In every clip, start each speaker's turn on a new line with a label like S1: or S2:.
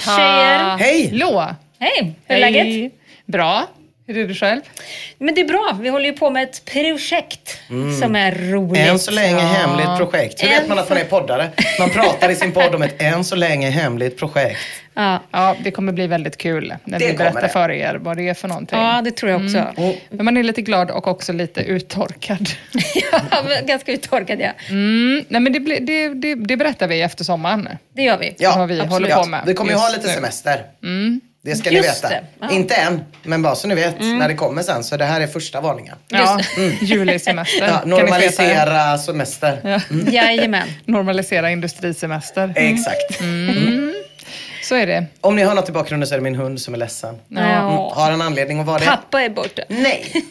S1: Tjejer!
S2: Hej!
S3: Hallå!
S1: Hej! Hur är läget?
S3: Bra. Hur är det själv?
S1: Men det är bra. Vi håller ju på med ett projekt som är roligt.
S2: Än så länge hemligt projekt. Hur vet man att man är poddare? Man pratar i sin podd om ett än så länge hemligt projekt.
S1: Ja.
S3: Ja, det kommer bli väldigt kul när
S2: Det
S3: vi berättar
S2: kommer det.
S3: för er vad det är för någonting.
S1: ja, det tror jag också.
S3: Men man är lite glad och också lite uttorkad.
S1: Ja, ganska uttorkad ja.
S3: Mm, nej, men det, blir- det, det, det berättar vi efter sommaren.
S1: Det gör vi.
S2: Ja,
S3: Vad vi
S2: absolut.
S3: håller på med
S2: Vi kommer ju ha lite semester. Det ska ni
S1: Just
S2: veta.
S1: det. Ja.
S2: Inte än, men bara så ni vet när det kommer sen. Så det här är första varningen.
S3: Ja, julisemester.
S2: Ja,
S3: ni veta?
S2: normalisera semester.
S1: Jajamän.
S3: Normalisera industrisemester.
S2: Exakt.
S3: Så är det.
S2: Om ni hör något i bakgrunden så är det min hund som är ledsen.
S1: Ja.
S2: Mm. Har en anledning att vara det?
S1: Pappa är borta.
S2: Nej,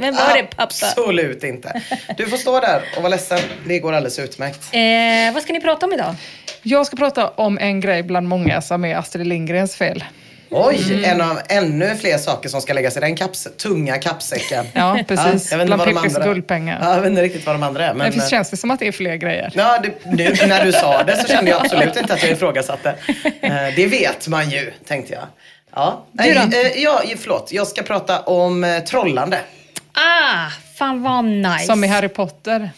S1: Men var är pappa?
S2: absolut inte. Du får stå där och vara ledsen. Det går alldeles utmärkt.
S1: Eh, vad ska ni prata om idag?
S3: Jag ska prata om en grej bland många som är Astrid Lindgrens fel.
S2: Oj,
S3: Mm.
S2: en av ännu fler saker som ska läggas i den kaps, tunga kappsäcken.
S3: Ja, precis.
S2: jag vet inte
S3: Bland Pippis guldpengar.
S2: Ja, jag vet inte riktigt vad de andra är. Men,
S3: Men visst känns det som att det är fler grejer?
S2: Ja, det, nu när du sa det så kände jag absolut inte att jag ifrågasatte. Eh, det vet man ju, tänkte jag. Ja,
S1: Du då?
S2: Nej, eh, ja förlåt. Jag ska prata om eh, trollande.
S1: Ah, fan vad nice.
S3: Som i Harry Potter.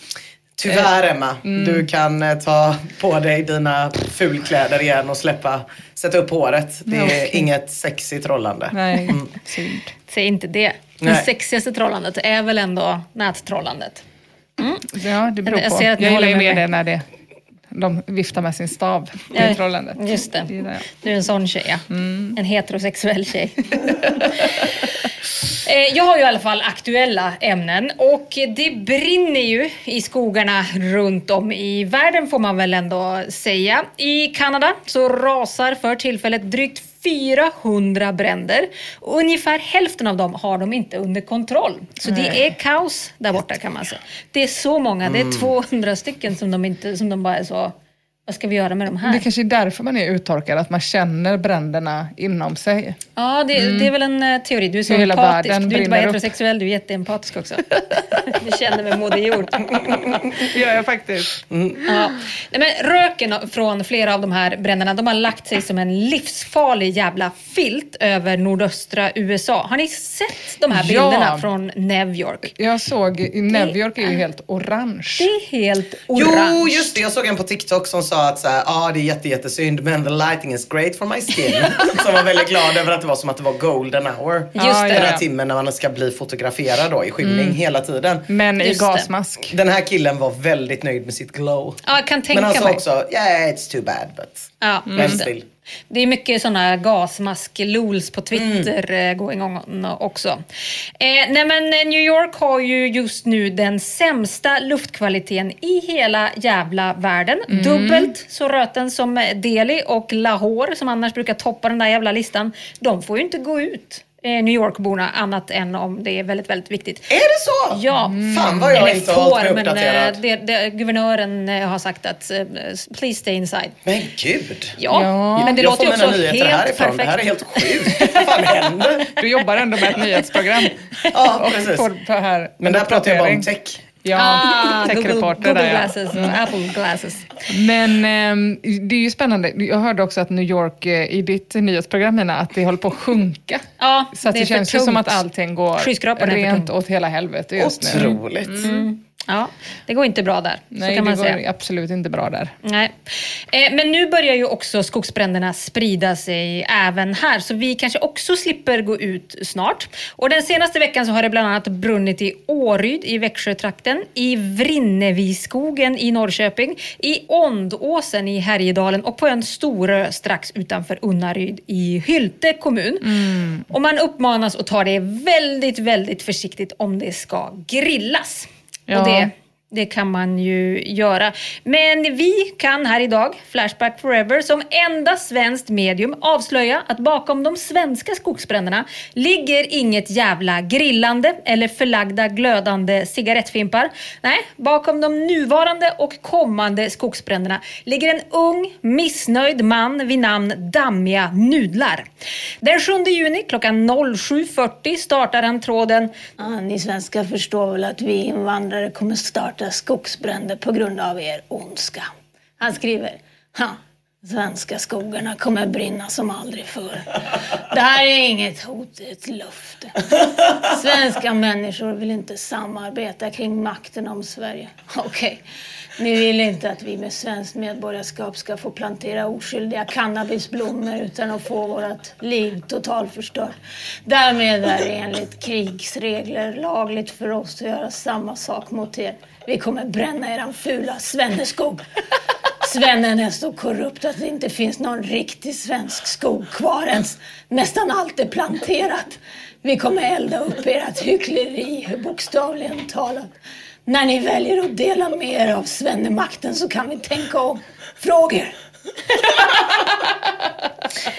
S2: Tyvärr Emma,
S3: Mm.
S2: du kan eh, ta på dig dina fulkläder igen och släppa, sätta upp håret. Det är
S3: Okej.
S2: inget sexy trollande.
S3: Nej, synd.
S1: Säg inte det. Det
S2: Nej.
S1: sexigaste trollandet är väl ändå nättrollandet.
S3: Ja, det beror
S1: Jag
S3: på.
S1: ser
S3: Jag, gillar
S1: håller med
S3: det när det, de viftar med sin stav. Det trollandet.
S1: Just det. Du är en sån tjej, ja.
S3: Mm.
S1: En heterosexuell tjej. Eh, Jag har ju i alla fall aktuella ämnen och det brinner ju i skogarna runt om i världen får man väl ändå säga. I Kanada så rasar för tillfället drygt 400 bränder och ungefär hälften av dem har de inte under kontroll. Så det är kaos där borta kan man säga. Det är så många, det är 200 stycken som de, inte, som de bara är så, vad ska vi göra med de här?
S3: Det kanske är därför man är uttorkad, att man känner bränderna inom sig.
S1: Ja, det, det är väl en eh, teori. Du är så
S3: Hela
S1: empatisk. Du är inte bara
S3: brinner upp.
S1: heterosexuell, du är jätteempatisk också. du känner med Moder Jord.
S3: Det gör jag faktiskt.
S1: Ja. Nej, men röken från flera av de här bränderna de har lagt sig som en livsfarlig jävla filt över nordöstra USA. Har ni sett de här
S3: Ja.
S1: bilderna från New York?
S3: Jag såg, New York är ju helt orange.
S1: Det är helt orange.
S2: Jo, just det. Jag såg en på TikTok som sa sa att så här, ah, det är jätte, jättesynd men the lighting is great for my skin. som var väldigt glad över att det var som att det var golden hour.
S1: Just
S3: Ja,
S1: det.
S2: Den här
S3: ja.
S2: timmen när man ska bli fotograferad då i skymning hela tiden.
S3: Men i
S1: Just det.
S3: gasmask.
S2: Den här killen var väldigt nöjd med sitt glow.
S1: Ja, jag kan tänka
S2: Men han sa också, yeah it's too bad but
S1: Ja, det.
S2: still.
S1: Det är mycket sådana gasmask-lools på Twitter
S2: Mm.
S1: going on också. Eh, nej men eh, New York har ju just nu den sämsta luftkvaliteten i hela jävla världen.
S2: Mm.
S1: Dubbelt så röten som Delhi och Lahore som annars brukar toppa den där jävla listan. De får ju inte gå ut, New York-borna, annat än om det är väldigt, väldigt viktigt.
S2: Är det så?
S1: Ja.
S2: Fan vad jag
S1: Eller
S2: inte har
S1: får, men eh, det, det, guvernören eh, har sagt att eh, please stay inside.
S2: Men gud.
S1: Ja,
S3: Ja.
S1: men det
S2: jag
S1: låter ju
S2: får mina
S1: också
S2: nyheter
S1: helt
S2: härifrån.
S1: perfekt.
S2: Det här är helt sjukt. Vad fan händer?
S3: Du jobbar ändå med ett nyhetsprogram.
S2: Ja, precis.
S3: får på här
S2: Men där pratar jag bara om tech.
S3: Ja,
S1: Ah,
S3: techreporter
S1: Google
S3: där ja.
S1: glasses och Apple glasses.
S3: Men ehm, det är ju spännande. Jag hörde också att New York eh, i ditt nyhetsprogram Nina, att det håller på att sjunka.
S1: Ja,
S3: Så att det,
S1: för
S3: känns ju som att allting går rent åt hela helvete just nu.
S2: Otroligt.
S1: Ja, det går inte bra där.
S3: Nej,
S1: så kan
S3: det
S1: man
S3: går
S1: säga.
S3: absolut inte bra där.
S1: Nej. Eh, men nu börjar ju också skogsbränderna sprida sig även här, så vi kanske också slipper gå ut snart. Och den senaste veckan så har det bland annat brunnit i Åryd i Växjötrakten, i Vrinneviskogen i Norrköping, i Ondåsen i Härjedalen och på en Storö strax utanför Unnaryd i Hylte kommun. Och man uppmanas att ta det väldigt, väldigt försiktigt om det ska grillas.
S3: Ja.
S1: Och det det kan man ju göra. Men vi kan här idag, Flashback Forever, som enda svenskt medium avslöja att bakom de svenska skogsbränderna ligger inget jävla grillande eller förlagda glödande cigarettfimpar. Nej, bakom de nuvarande och kommande skogsbränderna ligger en ung, missnöjd man vid namn Dammiga Nudlar. Den 7 juni klockan 07.40 startar han tråden
S4: Ja, ni svenskar förstår väl att vi invandrare kommer starta skogsbränder på grund av er ondska. Han skriver, ha, svenska skogarna kommer brinna som aldrig förr. Det här är inget hot, det är ett löfte. Svenska människor vill inte samarbeta kring makten om Sverige. Okej, ni vill inte att vi med svenskt medborgarskap ska få plantera oskyldiga cannabisblommor utan att få vårt liv totalförstört. Därmed är det enligt krigsregler lagligt för oss att göra samma sak mot er. Vi kommer bränna eran fula svenneskog. Svennen är så korrupt att det inte finns någon riktig svensk skog kvar ens. Nästan allt är planterat. Vi kommer elda upp ert hyckleri, bokstavligen talat. När ni väljer att dela med er av svennemakten så kan vi tänka om. Frågor?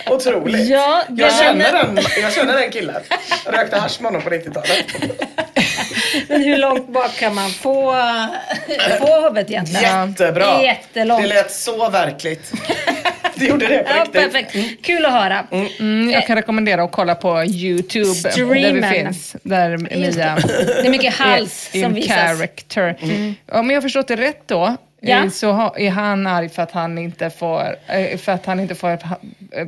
S2: Otroligt.
S1: Ja,
S2: jag,
S1: ja,
S2: känner den, jag känner den killen. Jag rökte hasch med honom på 90-talet.
S1: Men hur långt bak kan man få, få huvudet egentligen?
S2: Jättebra.
S1: Jättelångt.
S2: Det lät så verkligt. Det gjorde det på
S1: Ja,
S2: riktigt.
S1: perfekt. Kul att höra.
S3: Mm, jag kan rekommendera att kolla på YouTube där
S1: Streamen.
S3: vi finns. Där Mia
S1: Det är mycket hals
S3: är
S1: som
S3: in
S1: visas.
S3: character. Om jag har förstått det rätt då,
S1: Ja.
S3: eh, så är han arg för att han inte får, eh, för att han inte får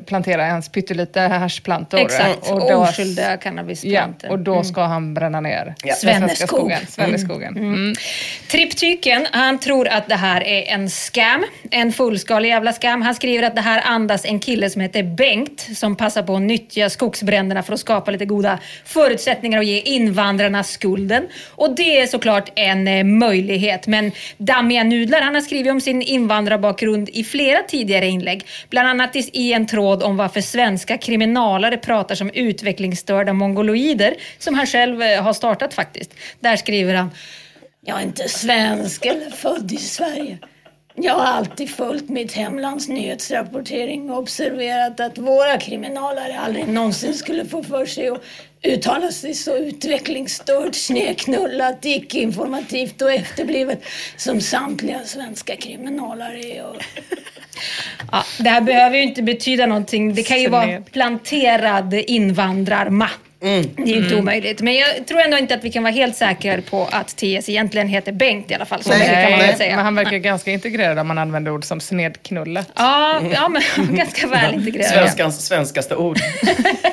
S3: plantera ens pyttelite haschplantor.
S1: Exakt,
S3: Och då-
S1: oskyldiga
S3: Ja,
S1: cannabisplantor.
S3: och då ska han bränna ner
S2: Ja.
S1: Svenneskog.
S3: skogen. Svenneskogen. Mm.
S1: Triptyken, han tror att det här är en scam. En fullskalig jävla scam. Han skriver att det här andas en kille som heter Bengt som passar på att nyttja skogsbränderna för att skapa lite goda förutsättningar och ge invandrarna skulden. Och det är såklart en eh, möjlighet. Men Dammiga Nudlar, han har skrivit om sin invandrarbakgrund i flera tidigare inlägg. Bland annat i- en tråd om varför svenska kriminalare pratar som utvecklingsstörda mongoloider som han själv eh, har startat faktiskt. Där skriver han
S4: Jag är inte svensk eller född i Sverige. Jag har alltid följt mitt hemlands nyhetsrapportering och observerat att våra kriminalare aldrig någonsin skulle få för sig att uttala sig så utvecklingsstört, snedknullat, icke-informativt och efterblivet som samtliga svenska kriminalare är. Och
S1: Ja, det här behöver ju inte betyda någonting. Det kan ju vara planterad invandrarma. Det är ju inte omöjligt. Men jag tror ändå inte att vi kan vara helt säkra på att TS egentligen heter Bengt i alla fall. Så
S2: Nej,
S1: kan man
S2: nej,
S1: säga.
S3: Men han verkar ganska integrerad om man använder ord som snedknullet.
S1: Ja, ja, men ganska väl integrerad.
S2: Svenskans svenskaste ord.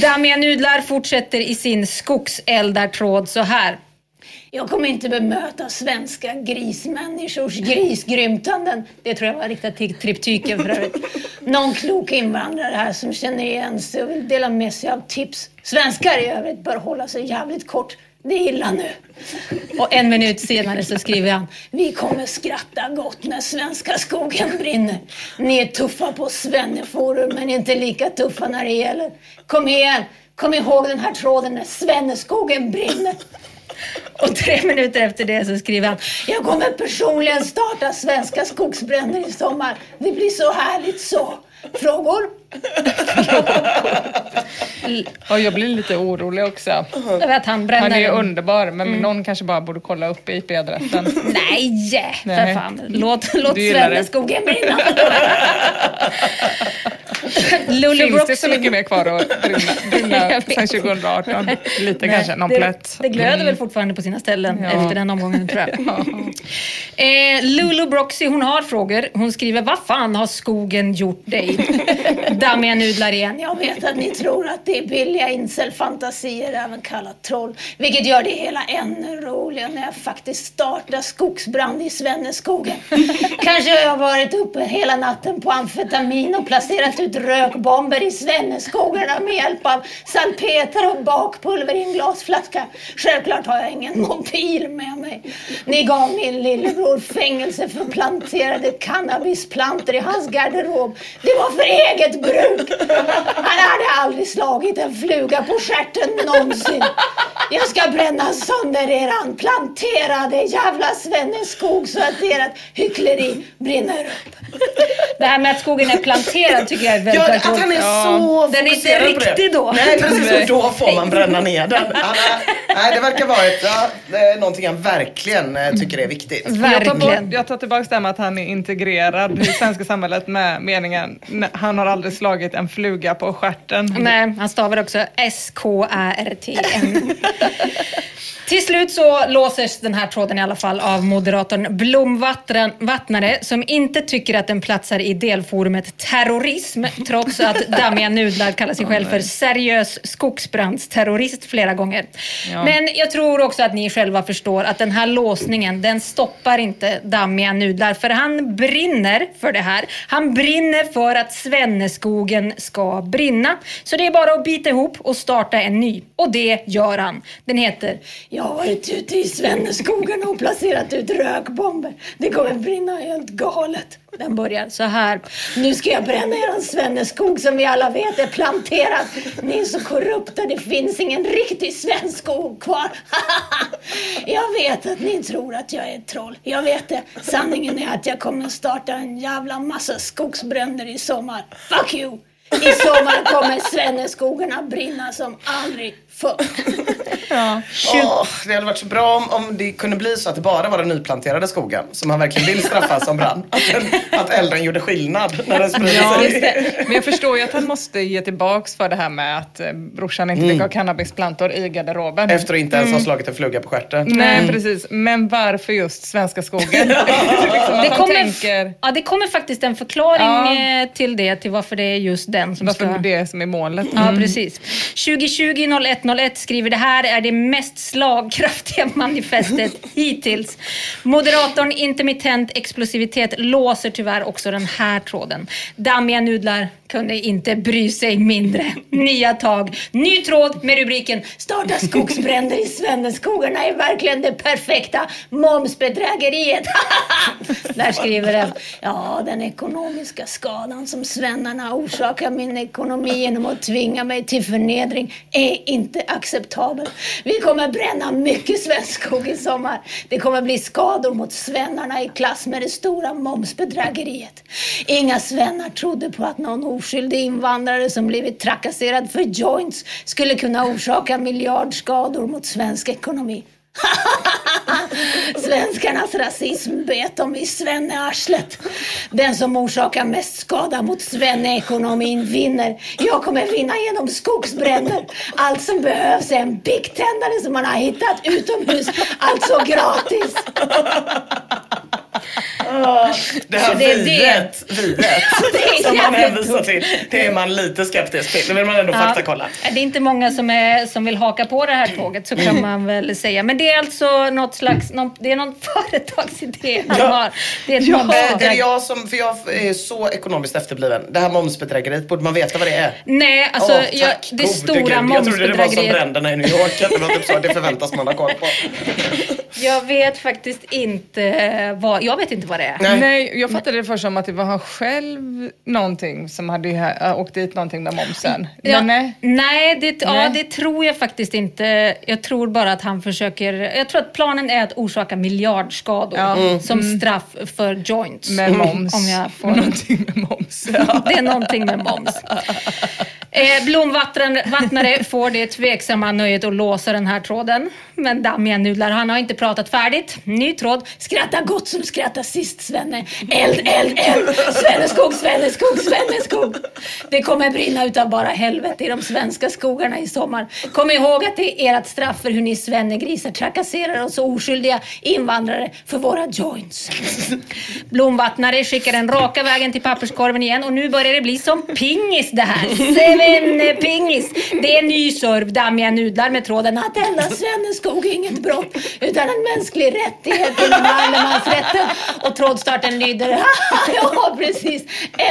S1: Dammiga Nudlar fortsätter i sin skogseldartråd så här.
S4: Jag kommer inte bemöta svenska grismänniskors grisgrymtanden. Det tror jag var riktat till triptyken för övrigt. Någon klok invandrare här som känner igen sig och vill dela med sig av tips. Svenskar i övrigt bör hålla sig jävligt kort. Det är illa nu. Och en minut senare så skriver han. Vi kommer skratta gott när svenska skogen brinner. Ni är tuffa på Svenneforum men inte lika tuffa när det gäller. Kom igen, kom ihåg den här tråden när Svenneskogen brinner. Och tre minuter efter det så skriver han. Jag kommer personligen starta svenska skogsbränder i sommar. Det blir så härligt så. Frågor?
S3: Och jag blir lite orolig också.
S1: Jag vet, han bränner
S3: Han är ju underbar, men någon kanske bara borde kolla upp IP-adressen.
S1: Nej, för
S3: Nej.
S1: fan. Låt, låt
S3: det.
S4: Svenneskogen brinna.
S1: Lulu
S3: Finns det
S1: Brooksy.
S3: så mycket mer kvar att brinna, brinna sen 2018? Lite kanske, någon
S1: det,
S3: plätt.
S1: det glöder väl fortfarande på sina ställen
S3: Ja.
S1: efter den omgången tror jag. eh, Lulu Broxy, hon har frågor. Hon skriver, vad fan har skogen gjort dig? Dammiga nudlar igen.
S4: Jag vet att ni tror att det är billiga incelfantasier, även kallat troll. Vilket gör det hela ännu roligare när jag faktiskt startar skogsbrand i Svenneskogen. Kanske har jag varit uppe hela natten på amfetamin och placerat ut rökbomber i Svenneskogarna med hjälp av salpeter och bakpulver i en glasflaska. Självklart har jag ingen mobil med mig. Ni gav min lillebror fängelse för planterade cannabisplantor i hans garderob. Det var för eget bruk. Han hade aldrig slagit en fluga på stjärten någonsin. Jag ska bränna sönder eran planterade jävla Svenneskog så att ert hyckleri brinner upp.
S1: Det här med att skogen är planterad tycker jag är väldigt,
S2: Ja,
S1: väldigt
S2: att han är så
S1: Den är inte riktig då.
S2: Nej, precis. Då får man bränna ner den. Nej, det verkar vara ett, ja, det är någonting han verkligen eh, tycker är viktigt.
S3: Jag tar,
S1: Verkligen.
S3: bort, jag tar tillbaka det här med att han är integrerad i svenska samhället med meningen "Nej, han har aldrig slagit en fluga på stjärten.
S1: Nej, han stavar också S-K-Ä-R-T-N. Till slut så låses den här tråden i alla fall av moderatorn Blomvattnare som inte tycker att den platsar i delforumet terrorism trots att Dammiga Nudlar kallar sig själv för seriös skogsbrandsterrorist flera gånger.
S3: Ja.
S1: Men jag tror också att ni själva förstår att den här låsningen den stoppar inte Dammiga Nudlar för han brinner för det här. Han brinner för att skogen ska brinna. Så det är bara att bita ihop och starta en ny. Och det gör han. Den heter
S4: Jag har varit ute i Svenneskogen och placerat ut rökbomber. Det kommer brinna helt galet.
S1: Den börjar så här.
S4: Nu ska jag bränna er Svenneskog som vi alla vet är planterad. Ni är så korrupta, det finns ingen riktig svensk skog kvar. jag vet att ni tror att jag är ett troll. Jag vet det. Sanningen är att jag kommer starta en jävla massa skogsbränder i sommar. Fuck you! I sommar kommer Svenneskogarna brinna som aldrig förr.
S2: Åh, det hade varit så bra om, om det kunde bli så att det bara var den nyplanterade skogen som han verkligen vill straffa som brann. Att, den, att elden gjorde skillnad när den sprider
S3: Ja,
S2: sig.
S3: just det. Men jag förstår ju att han måste ge tillbaks för det här med att eh, brorsan inte fick ha cannabisplantor i garderoben.
S2: Efter att inte ens ha slagit en fluga på stjärten.
S3: Nej, precis. Men varför just svenska skogen? liksom,
S1: Det kommer,
S3: tänker,
S1: ja, det kommer faktiskt en förklaring
S3: Ja.
S1: eh, till det, till varför det är just den som
S3: varför
S1: ska...
S3: det är det som är målet.
S1: Ja, precis. 2020 101 skriver det här är det mest slagkraftiga manifestet hittills. Moderatorn intermittent explosivitet låser tyvärr också den här tråden. Dammiga nudlar kunde inte bry sig mindre. Nya tag. Ny tråd med rubriken
S4: Starta skogsbränder i Svenneskogarna är verkligen det perfekta momsbedrägeriet. Där skriver den. Ja, den ekonomiska skadan som svennarna orsakar min ekonomi genom att tvinga mig till förnedring är inte acceptabel. Vi kommer bränna mycket svensk skog i sommar. Det kommer bli skador mot svennarna i klass med det stora momsbedrägeriet. Inga svennar trodde på att någon oskyldig invandrare som blivit trakasserad för joints skulle kunna orsaka miljardskador mot svensk ekonomi. Svenskarnas rasism bet dem i svennearslet. Den som orsakar mest skada mot svenneekonomin vinner. Jag kommer vinna genom skogsbränder. Allt som behövs är en biktändare som man har hittat utomhus, alltså gratis.
S2: Det här
S1: det är det.
S2: viet, viet som man hänvisar till, det är man lite skeptisk till. Det vill man ändå faktakolla.
S1: Det är inte många som, är, som vill haka på det här tåget, så kan man väl säga. Men det är alltså något slags, någon, det är någon företagsidé han
S2: Ja.
S1: har. Det är
S2: Eh, Är det jag som, för jag är så ekonomiskt efterbliven. Det här momsbedrägeriet, borde man veta vad det är?
S1: Nej, alltså
S2: Åh,
S1: jag, det
S2: gode
S1: stora
S2: Gud. Jag trodde det var som
S1: momsbedrägeriet.
S2: bränderna i New York, det var typ så, det förväntas man ha koll på.
S1: Jag vet faktiskt inte vad, jag vet inte vad det är.
S2: Nej.
S3: Nej, jag fattade det först som att det var han själv någonting som hade åkt dit någonting med momsen.
S1: Ja,
S3: nej.
S1: nej, det, Ja,
S3: Nej.
S1: det tror jag faktiskt inte. Jag tror bara att han försöker... Jag tror att planen är att orsaka miljardskador
S3: Ja. Mm.
S1: som straff för joints.
S3: Med moms.
S1: Om jag får...
S3: Någonting med moms.
S1: Det är någonting med moms. Eh, blomvattnare får det tveksamma nöjet att låsa den här tråden. Men dammiga Nudlar, han har inte pratat färdigt. Ny tråd.
S4: Skratta gott som skratta sist Svenne. Eld, eld, eld. Svenneskog, Svenneskog, Svenneskog. Det kommer brinna utav bara helvete i de svenska skogarna i sommar. Kom ihåg att det är ert straff för hur ni svennegrisar trakasserar oss oskyldiga invandrare för våra joints.
S1: Blomvattnare skickar den raka vägen till papperskorven igen och nu börjar det bli som pingis det här. Men eh, pingis. Det är ny serv, dammiga nudlar med tråden
S4: Att elda Svenneskog är inget brott utan en mänsklig rättighet inom allemansrätten. Och trådstarten lyder ja precis,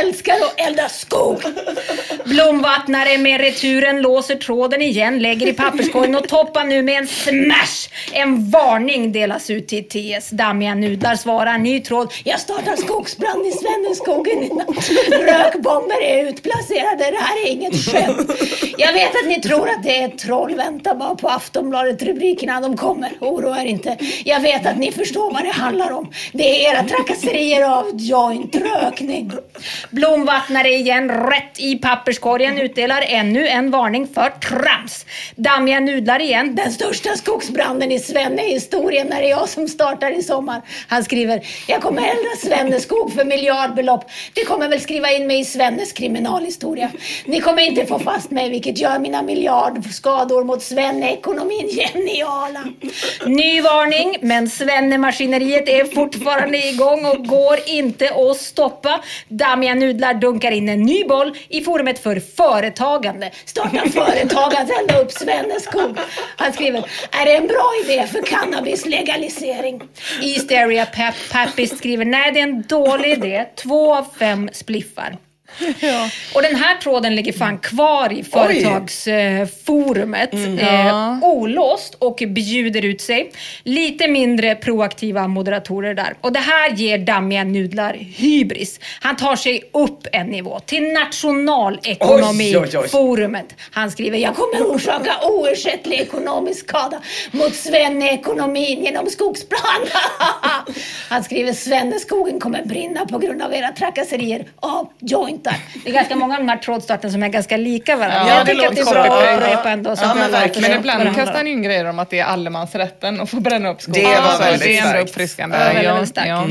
S4: älskar att elda skog.
S1: Blomvattnare med returen låser tråden igen, lägger i papperskorgen och toppar nu med en smash. En varning delas ut till TS. Dammiga nudlar svarar ny tråd.
S4: Jag startar skogsbrand i Svenneskogen i natt. Rökbomber är utplacerade. Det här är inget skämt. Jag vet att ni tror att det är ett troll. Vänta bara på Aftonbladet-rubrikerna. De kommer. Oroa er inte. Jag vet att ni förstår vad det handlar om. Det är era trakasserier av jointrökning.
S1: Blomvattnare igen, rätt i papperskorgen, utdelar ännu en varning för trams. Dammiga nudlar igen.
S4: Den största skogsbranden i Svenne-historien när det är jag som startar i sommar. Han skriver, jag kommer elda Svenneskog för miljardbelopp. Det kommer väl skriva in mig i Svennes kriminalhistoria. Ni kommer inte få fast mig vilket gör mina miljardskador mot Svenne-ekonomin geniala.
S1: Ny varning, men Svenne-maskineriet är fortfarande igång och går inte att stoppa. Dammiga nudlar dunkar in en ny boll i forumet för företagande.
S4: Starta företag att elda upp Svenneskog. Han skriver, är det en bra idé för cannabis legalisering?
S1: Hysteria Pep Pappis skriver, nej det är en dålig idé. Två av fem spliffar. Och den här tråden ligger fan kvar i företagsforumet. Eh, olåst och bjuder ut sig. Lite mindre proaktiva moderatorer där. Och det här ger dammiga nudlar hybris. Han tar sig upp en nivå till nationalekonomiforumet. Han skriver, jag
S4: kommer orsaka oersättlig ekonomisk skada mot Svenne-ekonomin genom skogsbrand. Han skriver Svenneskogen kommer brinna på grund av era trakasserier av jointar.
S1: Det är ganska många av de här trådstarten som är ganska lika varandra.
S3: Ja,
S1: jag
S3: det
S1: tycker att det är bra att upprepa ändå.
S2: Ja, men verkligen.
S3: Men ibland kastar han in grejer om att det är allemansrätten att få bränna upp skogen.
S2: Det var
S3: Så
S2: väldigt
S3: Det är ändå uppfriskande.
S1: Ja, väldigt, starkt.
S3: ja.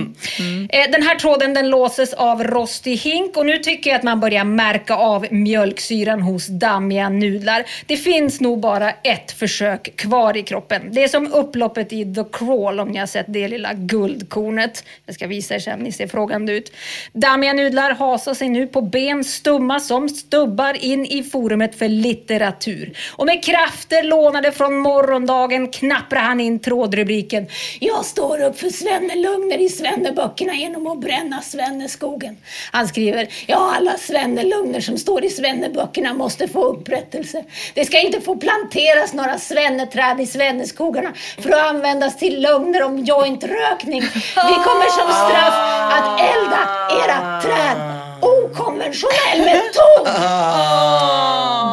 S1: Eh, Den här tråden den låses av rostig hink och nu tycker jag att man börjar märka av mjölksyran hos dammiga nudlar. Det finns nog bara ett försök kvar i kroppen. Det är som upploppet i The Crawl om ni har sett det lilla guldkornet. Jag ska visa er sen, ni ser frågande ut. Dammiga nudlar hasar sig nu på ben stumma som stubbar in i forumet för litteratur. Och med krafter lånade från morgondagen knapprar han in trådrubriken
S4: Jag står upp för Svennelugner i Svenneböckerna genom att bränna Svenneskogen. Han skriver, ja alla Svennelugner som står i Svenneböckerna måste få upprättelse. Det ska inte få planteras några svenneträd i Svenneskogarna för att användas till lögner om jointrökning. Vi kommer som straff att elda era träd. Okonventionell metod!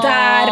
S1: Där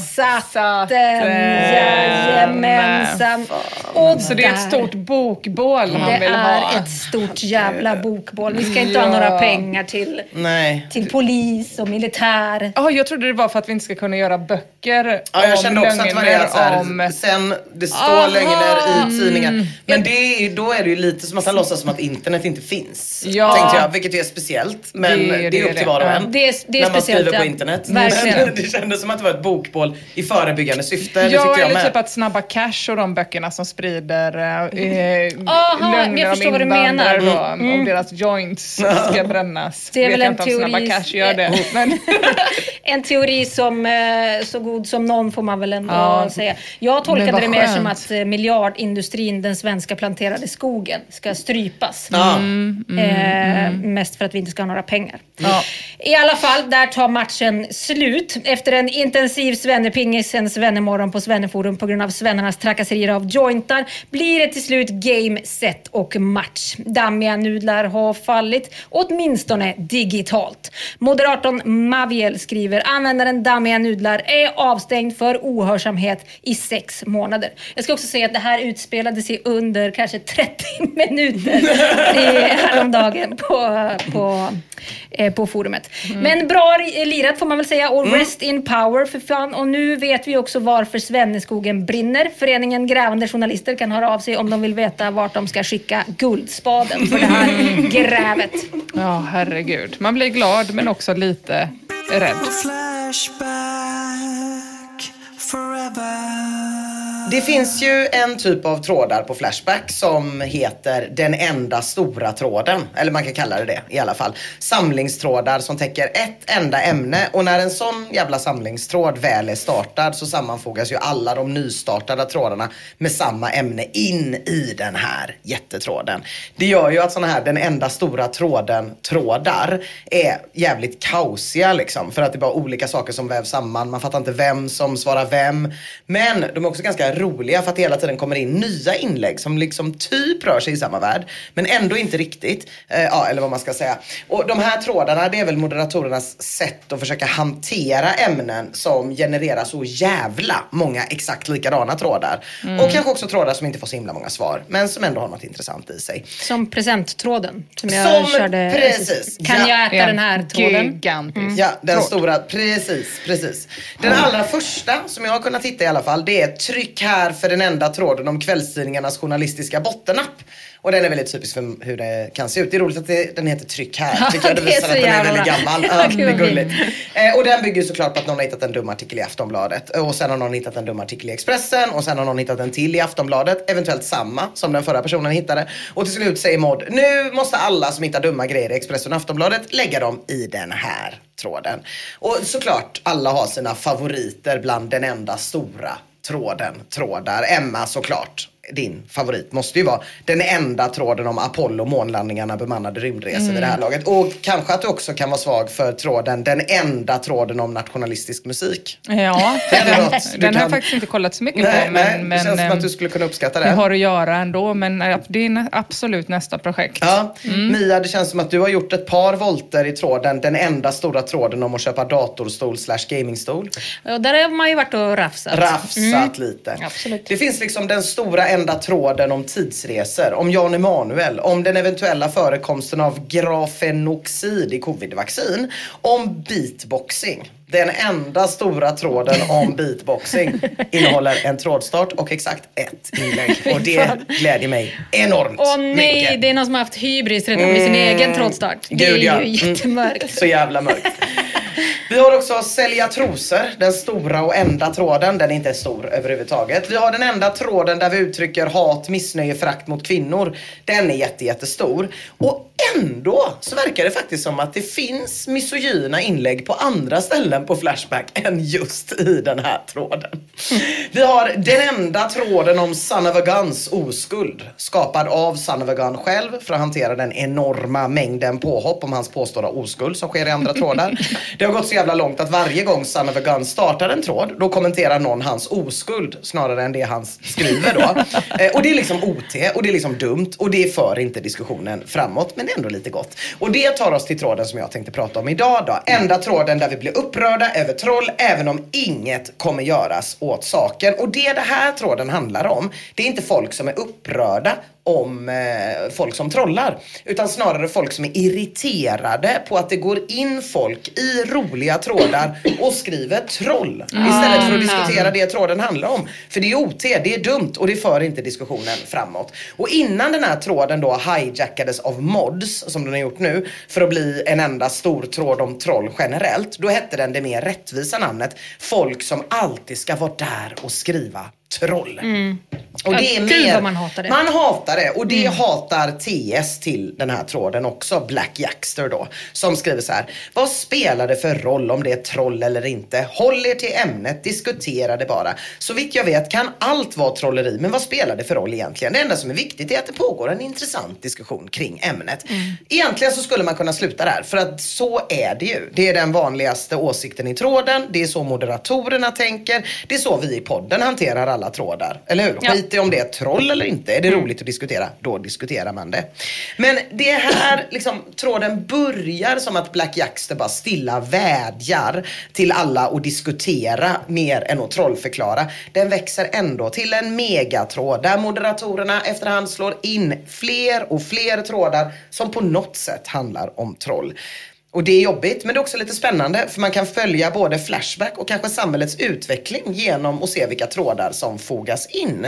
S1: satt den. Jajamensan! Och
S3: Så det är ett stort bokbål han
S1: Det
S3: vill
S1: är
S3: ha.
S1: ett stort jävla bokboll. Vi ska inte ha
S3: Ja.
S1: några pengar till,
S2: Nej.
S1: till polis och militär.
S3: Ja, jag trodde det var för att vi inte ska kunna göra böcker
S2: Ja, jag
S3: om
S2: kände också att det var det så här,
S3: om...
S2: sen det står
S3: Aha.
S2: lögner i tidningar. Men det är, ju- då är det ju lite som att han låtsas som att internet inte finns.
S3: Ja.
S2: Tänkte jag, vilket är speciellt. Men
S3: Det
S2: det,
S3: är det,
S2: är upp till
S3: det.
S2: var och en.
S1: Det är- det är
S2: när man
S1: speciellt,
S2: skriver på
S1: ja.
S2: internet.
S1: Verkligen.
S2: Men det kändes som att det var ett bokbål i förebyggande syfte. det
S3: Ja,
S2: tyckte jag
S3: eller
S2: med.
S3: typ att Snabba Cash och de böckerna som sprids sprider eh,
S1: Aha, men
S3: lögner
S1: jag
S3: om
S1: förstår vad du
S3: invandrare
S1: menar.
S3: då, om deras joints ska brännas.
S1: Det är
S3: Vet
S1: väl
S3: jag
S1: en
S3: inte om Snabba
S1: teori-
S3: Cash gör det. Men,
S1: En teori som eh, så god som någon får man väl ändå
S3: Ja.
S1: säga. Jag tolkade det mer som att eh, miljardindustrin, den svenska planterade skogen, ska strypas.
S2: Ja.
S1: eh, Mest för att vi inte ska ha några pengar.
S3: ja.
S1: I alla fall, där tar matchen slut. Efter en intensiv svennepingis, en svennemorgon på Svenneforum på grund av svennarnas trakasserier av jointar, blir det till slut game, set och match. Dammiga nudlar har fallit, åtminstone digitalt. Moderatorn Maviel skriver användaren dammiga nudlar är avstängd för ohörsamhet i sex månader. Jag ska också säga att det här utspelade sig under kanske 30 minuter häromdagen på, på, eh, på forumet. Men bra lirat får man väl säga och rest in power för fan. Och nu vet vi också varför Svenneskogen brinner. Föreningen Grävande Journalister kan höra av sig om de vill veta vart de ska skicka guldspaden för det här grävet.
S3: ja, herregud. Man blir glad men också lite rädd.
S2: Det finns ju en typ av trådar på Flashback som heter den enda stora tråden. Eller man kan kalla det det i alla fall. Samlingstrådar som täcker ett enda ämne och när en sån jävla samlingstråd väl är startad så sammanfogas ju alla de nystartade trådarna med samma ämne in i den här jättetråden. Det gör ju att såna här den enda stora tråden trådar är jävligt kaosiga liksom för att det är bara olika saker som vävs samman. Man fattar inte vem som svarar vem. Men de är också ganska roliga för att det hela tiden kommer in nya inlägg som liksom typ rör sig i samma värld men ändå inte riktigt. Eh, ja, eller vad man ska säga. Och de här trådarna det är väl moderatorernas sätt att försöka hantera ämnen som genererar så jävla många exakt likadana trådar. Och kanske också trådar som inte får så himla många svar men som ändå har något intressant i sig.
S1: Som presenttråden som jag
S2: Som-
S1: körde.
S2: precis.
S1: Kan
S2: Ja.
S1: jag äta den här tråden?
S3: Gigantisk.
S2: Ja, den
S3: tråd.
S2: stora. Precis, precis. Den allra första som jag har kunnat hitta i alla fall, det är tryck här för den enda tråden om kvällstidningarnas journalistiska bottennapp. Och den är väldigt typisk för hur det kan se ut. Det är roligt att det, den heter Tryck här. Tycker jag det visar att den är väldigt gammal.
S1: Ja,
S2: det är gulligt. Eh, och den bygger såklart på att någon har hittat en dum artikel i Aftonbladet. Och sen har någon hittat en dum artikel i Expressen. Och sen har någon hittat en till i Aftonbladet. Eventuellt samma som den förra personen hittade. Och till slut säger Maud, nu måste alla som hittar dumma grejer i Expressen och Aftonbladet lägga dem i den här tråden. Och såklart, alla har sina favoriter bland den enda stora tråden, trådar. Emma såklart. Din favorit måste ju vara den enda tråden om Apollo, månlandningarna, bemannade rymdresor vid det här laget. Och kanske att du också kan vara svag för tråden, den enda tråden om nationalistisk musik.
S3: Ja,
S2: Det
S3: den, den har jag
S2: kan-
S3: faktiskt inte kollat så mycket
S2: Nej,
S3: på.
S2: nej,
S3: Men,
S2: det
S3: men,
S2: känns som
S3: ehm,
S2: att du skulle kunna uppskatta
S3: det
S2: det.
S3: har att göra ändå, men eh, det är absolut nästa projekt.
S2: Ja.
S3: Mm.
S2: Mia, det känns som att du har gjort ett par volter i tråden, den enda stora tråden om att köpa datorstol slash gamingstol.
S1: Och där har man ju varit och rafsat.
S2: Rafsat lite.
S1: Absolut.
S2: Det finns liksom den stora enda tråden om tidsresor, om Jan Emanuel, om den eventuella förekomsten av grafenoxid i covidvaccin, om beatboxing. Den enda stora tråden om beatboxing innehåller en trådstart och exakt ett inlägg. Och det glädjer mig enormt
S1: Åh nej,
S2: mycket.
S1: det är någon som har haft hybris redan med sin egen trådstart. Det
S2: Gud,
S1: är
S2: ja.
S1: ju
S2: Mm.
S1: jättemörkt.
S2: Så jävla mörkt. Vi har också sälja trosor, den stora och enda tråden. Den är inte stor överhuvudtaget. Vi har den enda tråden där vi uttrycker hat, missnöje, förakt mot kvinnor. Den är jätte, jättestor. Och ändå så verkar det faktiskt som att det finns misogyna inlägg på andra ställen på Flashback än just i den här tråden. Vi har den enda tråden om Son of a Guns oskuld. Skapad av Son of a Gun själv för att hantera den enorma mängden påhopp om hans påstådda oskuld som sker i andra trådar. Det har gått så jävla långt att varje gång Son of a Gun startar en tråd, då kommenterar någon hans oskuld snarare än det han skriver då. Eh, och det är liksom OT och det är liksom dumt och det för inte diskussionen framåt men det är ändå lite gott. Och det tar oss till tråden som jag tänkte prata om idag då. Enda tråden där vi blir upprörda över troll även om inget kommer göras åt saken. Och det det här tråden handlar om, det är inte folk som är upprörda om eh, folk som trollar. Utan snarare folk som är irriterade på att det går in folk i roliga trådar och skriver troll. Istället för att diskutera det tråden handlar om. För det är OT, det är dumt och det för inte diskussionen framåt. Och innan den här tråden då hijackades av mods, som den har gjort nu, för att bli en enda stor tråd om troll generellt. Då hette den det mer rättvisa namnet Folk som alltid ska vara där och skriva troll. Och
S1: Ja,
S2: det är
S1: gud
S2: mer,
S1: vad man hatar det.
S2: Man hatar det och det hatar TS till den här tråden också, Black Jackster då. Som skriver så här. Vad spelar det för roll om det är troll eller inte? Håll er till ämnet, diskutera det bara. Så vitt jag vet kan allt vara trolleri, men vad spelar det för roll egentligen? Det enda som är viktigt är att det pågår en intressant diskussion kring ämnet. Egentligen så skulle man kunna sluta där, för att så är det ju. Det är den vanligaste åsikten i tråden, det är så moderatorerna tänker, det är så vi i podden hanterar alla trådar. Eller hur?
S1: Ja.
S2: Skit i om det är troll eller inte. Är det roligt att diskutera, då diskuterar man det. Men det här, liksom, tråden börjar som att Black Jackster bara stilla vädjar till alla att diskutera mer än att trollförklara. Den växer ändå till en megatråd där moderatorerna efterhand slår in fler och fler trådar som på något sätt handlar om troll. Och det är jobbigt, men det är också lite spännande för man kan följa både Flashback och kanske samhällets utveckling genom att se vilka trådar som fogas in.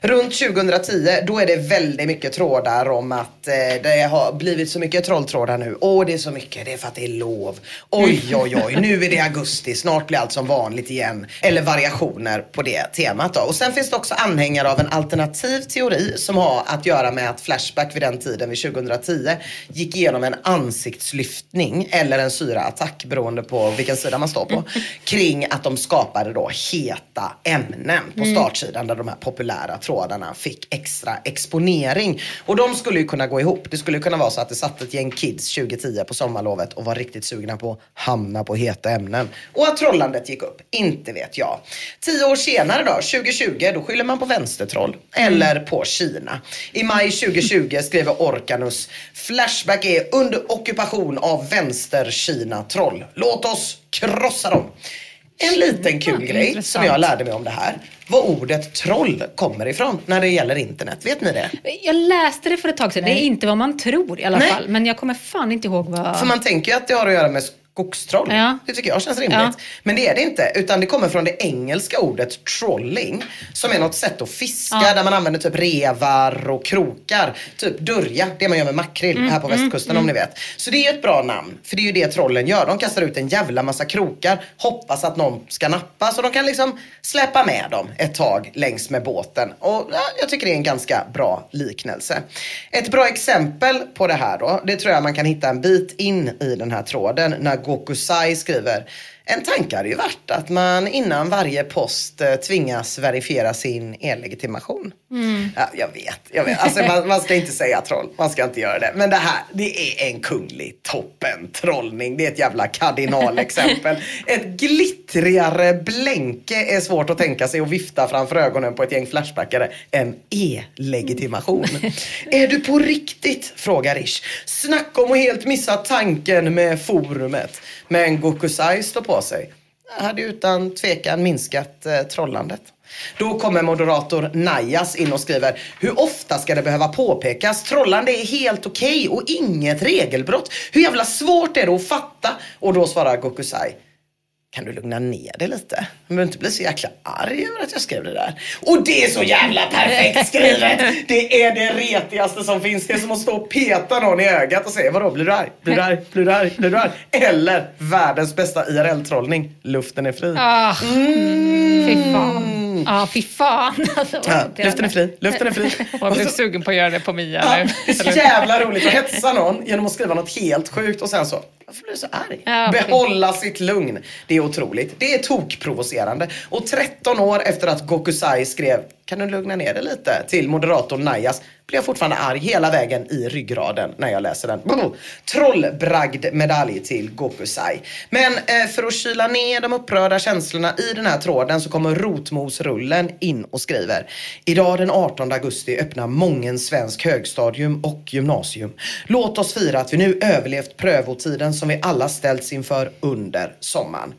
S2: Runt 2010, då är det väldigt mycket trådar om att eh, det har blivit så mycket trolltrådar nu. Åh, det är så mycket, det är för att det är lov. Oj, oj, oj, nu är det augusti, snart blir allt som vanligt igen. Eller variationer på det temat då. Och sen finns det också anhängare av en alternativ teori som har att göra med att Flashback vid den tiden, vid 2010, gick igenom en ansiktslyftning eller en syraattack beroende på vilken sida man står på. Kring att de skapade då heta ämnen på startsidan där de här populära trådarna fick extra exponering. Och de skulle ju kunna gå ihop. Det skulle kunna vara så att det satt ett gäng kids 2010 på sommarlovet och var riktigt sugna på att hamna på heta ämnen. Och att trollandet gick upp, inte vet jag. Tio år senare då, 2020, då skyller man på vänstertroll. Eller på Kina. I maj 2020 skriver Orkanus Flashback är under ockupation av vänster-Kina-troll. Låt oss krossa dem. En liten kul grej som
S3: intressant.
S2: jag lärde mig om det här var ordet troll kommer ifrån när det gäller internet. Vet ni det?
S1: Jag läste det för ett tag sedan. Det är inte vad man tror i alla
S2: Nej.
S1: fall. Men jag kommer fan inte ihåg vad...
S2: För man tänker ju att det har att göra med skogstroll.
S1: Ja.
S2: Det tycker jag känns rimligt.
S1: Ja.
S2: Men det är det inte. Utan det kommer från det engelska ordet trolling. Som är något sätt att fiska
S1: Ja.
S2: där man använder typ revar och krokar. Typ dörja, det man gör med makrill
S1: Mm,
S2: här på västkusten om ni vet. Så det är ett bra namn. För det är ju det trollen gör. De kastar ut en jävla massa krokar. Hoppas att någon ska nappa. Så de kan liksom släppa med dem ett tag längs med båten. Och ja, jag tycker det är en ganska bra liknelse. Ett bra exempel på det här då. Det tror jag man kan hitta en bit in i den här tråden. När Gokusai skriver en tanke hade ju varit att man innan varje post eh, tvingas verifiera sin e-legitimation. Ja, jag vet, jag vet. Alltså, man, man ska inte säga troll, man ska inte göra det. Men det här, det är en kunglig toppen trollning. Det är ett jävla kardinalexempel. ett glittrigare blänke är svårt att tänka sig och vifta framför ögonen på ett gäng flashbackare än e-legitimation. är du på riktigt? frågar Rish. Snacka om att helt missa tanken med forumet. Men Gokusai står på sig. Hade utan tvekan minskat eh, trollandet. Då kommer moderator Najas in och skriver Hur ofta ska det behöva påpekas? Trollande är helt okej och inget regelbrott. Hur jävla svårt är det att fatta? Och då svarar Gokusai kan du lugna ner dig lite? Du behöver inte bli så jäkla arg över att jag skrev det där. Och det är så jävla perfekt skrivet! Det är det retigaste som finns. Det är som att stå och peta någon i ögat och säga vadå, blir du arg? Blir du arg? Blir du arg? Blir du arg? Eller världens bästa IRL-trollning, luften är fri.
S1: Ah, fy fan. Ja, fy fan. Alltså,
S2: Ja, luften är fri, luften är fri.
S3: Och jag blev
S2: så-
S3: sugen på att göra det på Mia
S2: Ja,
S3: nu.
S2: det är så jävla roligt att hetsa någon genom att skriva något helt sjukt och sen så, varför blir du så arg?
S1: Ja,
S2: Behålla sitt lugn. Det är otroligt. Det är tokprovocerande. Och 13 år efter att Gokusai skrev, kan du lugna ner dig lite? Till moderatorn Najas blir jag fortfarande arg hela vägen i ryggraden när jag läser den. Trollbragdmedalj Trollbragd medalj till Gokusai. Men eh, för att kyla ner de upprörda känslorna i den här tråden så kommer Rotmosrullen in och skriver. Idag den 18 augusti öppnar mången svensk högstadium och gymnasium. Låt oss fira att vi nu överlevt prövotiden som vi alla ställts inför under sommaren.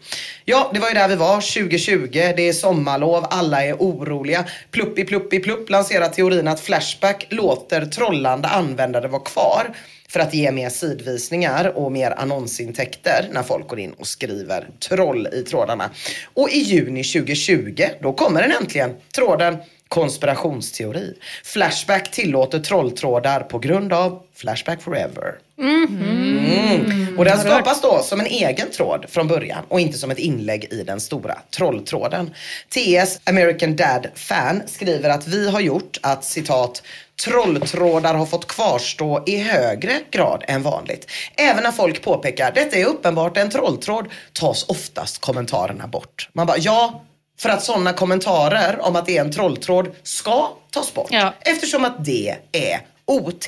S2: Ja, det var ju där vi var 2020. Det är sommarlov, alla är oroliga. Pluppi pluppi plupp lanserar teorin att Flashback låter trollande användare vara kvar för att ge mer sidvisningar och mer annonsintäkter när folk går in och skriver troll i trådarna. Och i juni 2020, då kommer den äntligen. Tråden konspirationsteori. Flashback tillåter trolltrådar på grund av Flashback Forever. Mm. Och den skapas då som en egen tråd från början och inte som ett inlägg i den stora trolltråden. TS American Dad Fan skriver att vi har gjort att citat trolltrådar har fått kvarstå i högre grad än vanligt. Även när folk påpekar detta är uppenbart en trolltråd tas oftast kommentarerna bort. Man bara ja, för att sådana kommentarer om att det är en trolltråd ska tas bort.
S1: Ja.
S2: Eftersom att det är OT.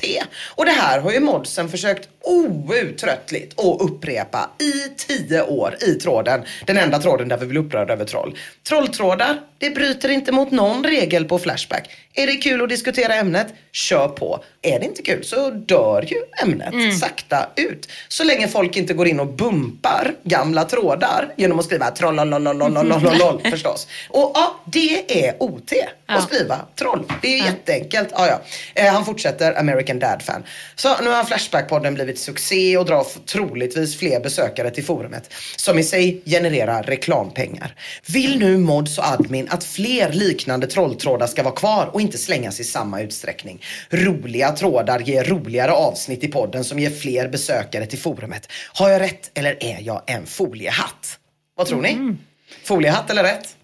S2: Och det här har ju modsen försökt outtröttligt att upprepa i tio år i tråden. Den enda tråden där vi blir upprörda över troll. Trolltrådar, det bryter inte mot någon regel på Flashback. Är det kul att diskutera ämnet, kör på. Är det inte kul så dör ju ämnet sakta ut. Så länge folk inte går in och bumpar gamla trådar genom att skriva trollololololololol förstås. Och ja, det är OT att skriva troll. Det är jätteenkelt. Ja, ja. Eh, han fortsätter, American Dad fan. Så nu har Flashback-podden blivit succé och drar troligtvis fler besökare till forumet. Som i sig genererar reklampengar. Vill nu mods och admin att fler liknande trolltrådar ska vara kvar och inte slängas i samma utsträckning. Roliga trådar ger roligare avsnitt i podden som ger fler besökare till forumet. Har jag rätt eller är jag en foliehatt? Vad tror ni? Foliehatt eller rätt?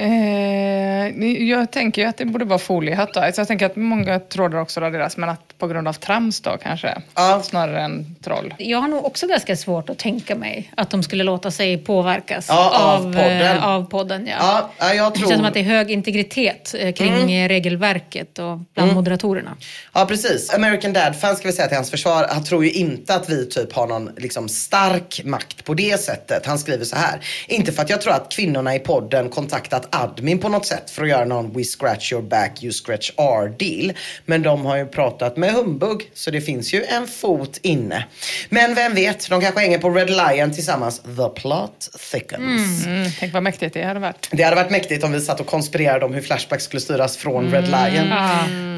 S3: Eh, jag tänker ju att det borde vara foliehatt då. Alltså jag tänker att många trådar också raderas, men att på grund av trams då kanske.
S2: Ja.
S3: Snarare än troll.
S1: Jag har nog också ganska svårt att tänka mig att de skulle låta sig påverkas
S2: Ja, av
S1: av,
S2: podden.
S1: eh, av podden. Ja.
S2: Ja, ja, jag
S1: Det känns som
S2: tror...
S1: att det är hög integritet eh, kring eh, regelverket och bland moderatorerna.
S2: Ja precis. American Dad fan ska vi säga till hans försvar. Han tror ju inte att vi typ har någon liksom, stark makt på det sättet. Han skriver så här. Inte för att jag tror att kvinnorna i podden kontaktat admin på något sätt för att göra någon we scratch your back, you scratch our deal. Men de har ju pratat med humbug så det finns ju en fot inne. Men vem vet, de kanske hänger på Red Lion tillsammans. The plot thickens.
S3: Mm, tänk vad mäktigt det hade varit.
S2: Det hade varit mäktigt om vi satt och konspirerade om hur Flashback skulle styras från Red Lion.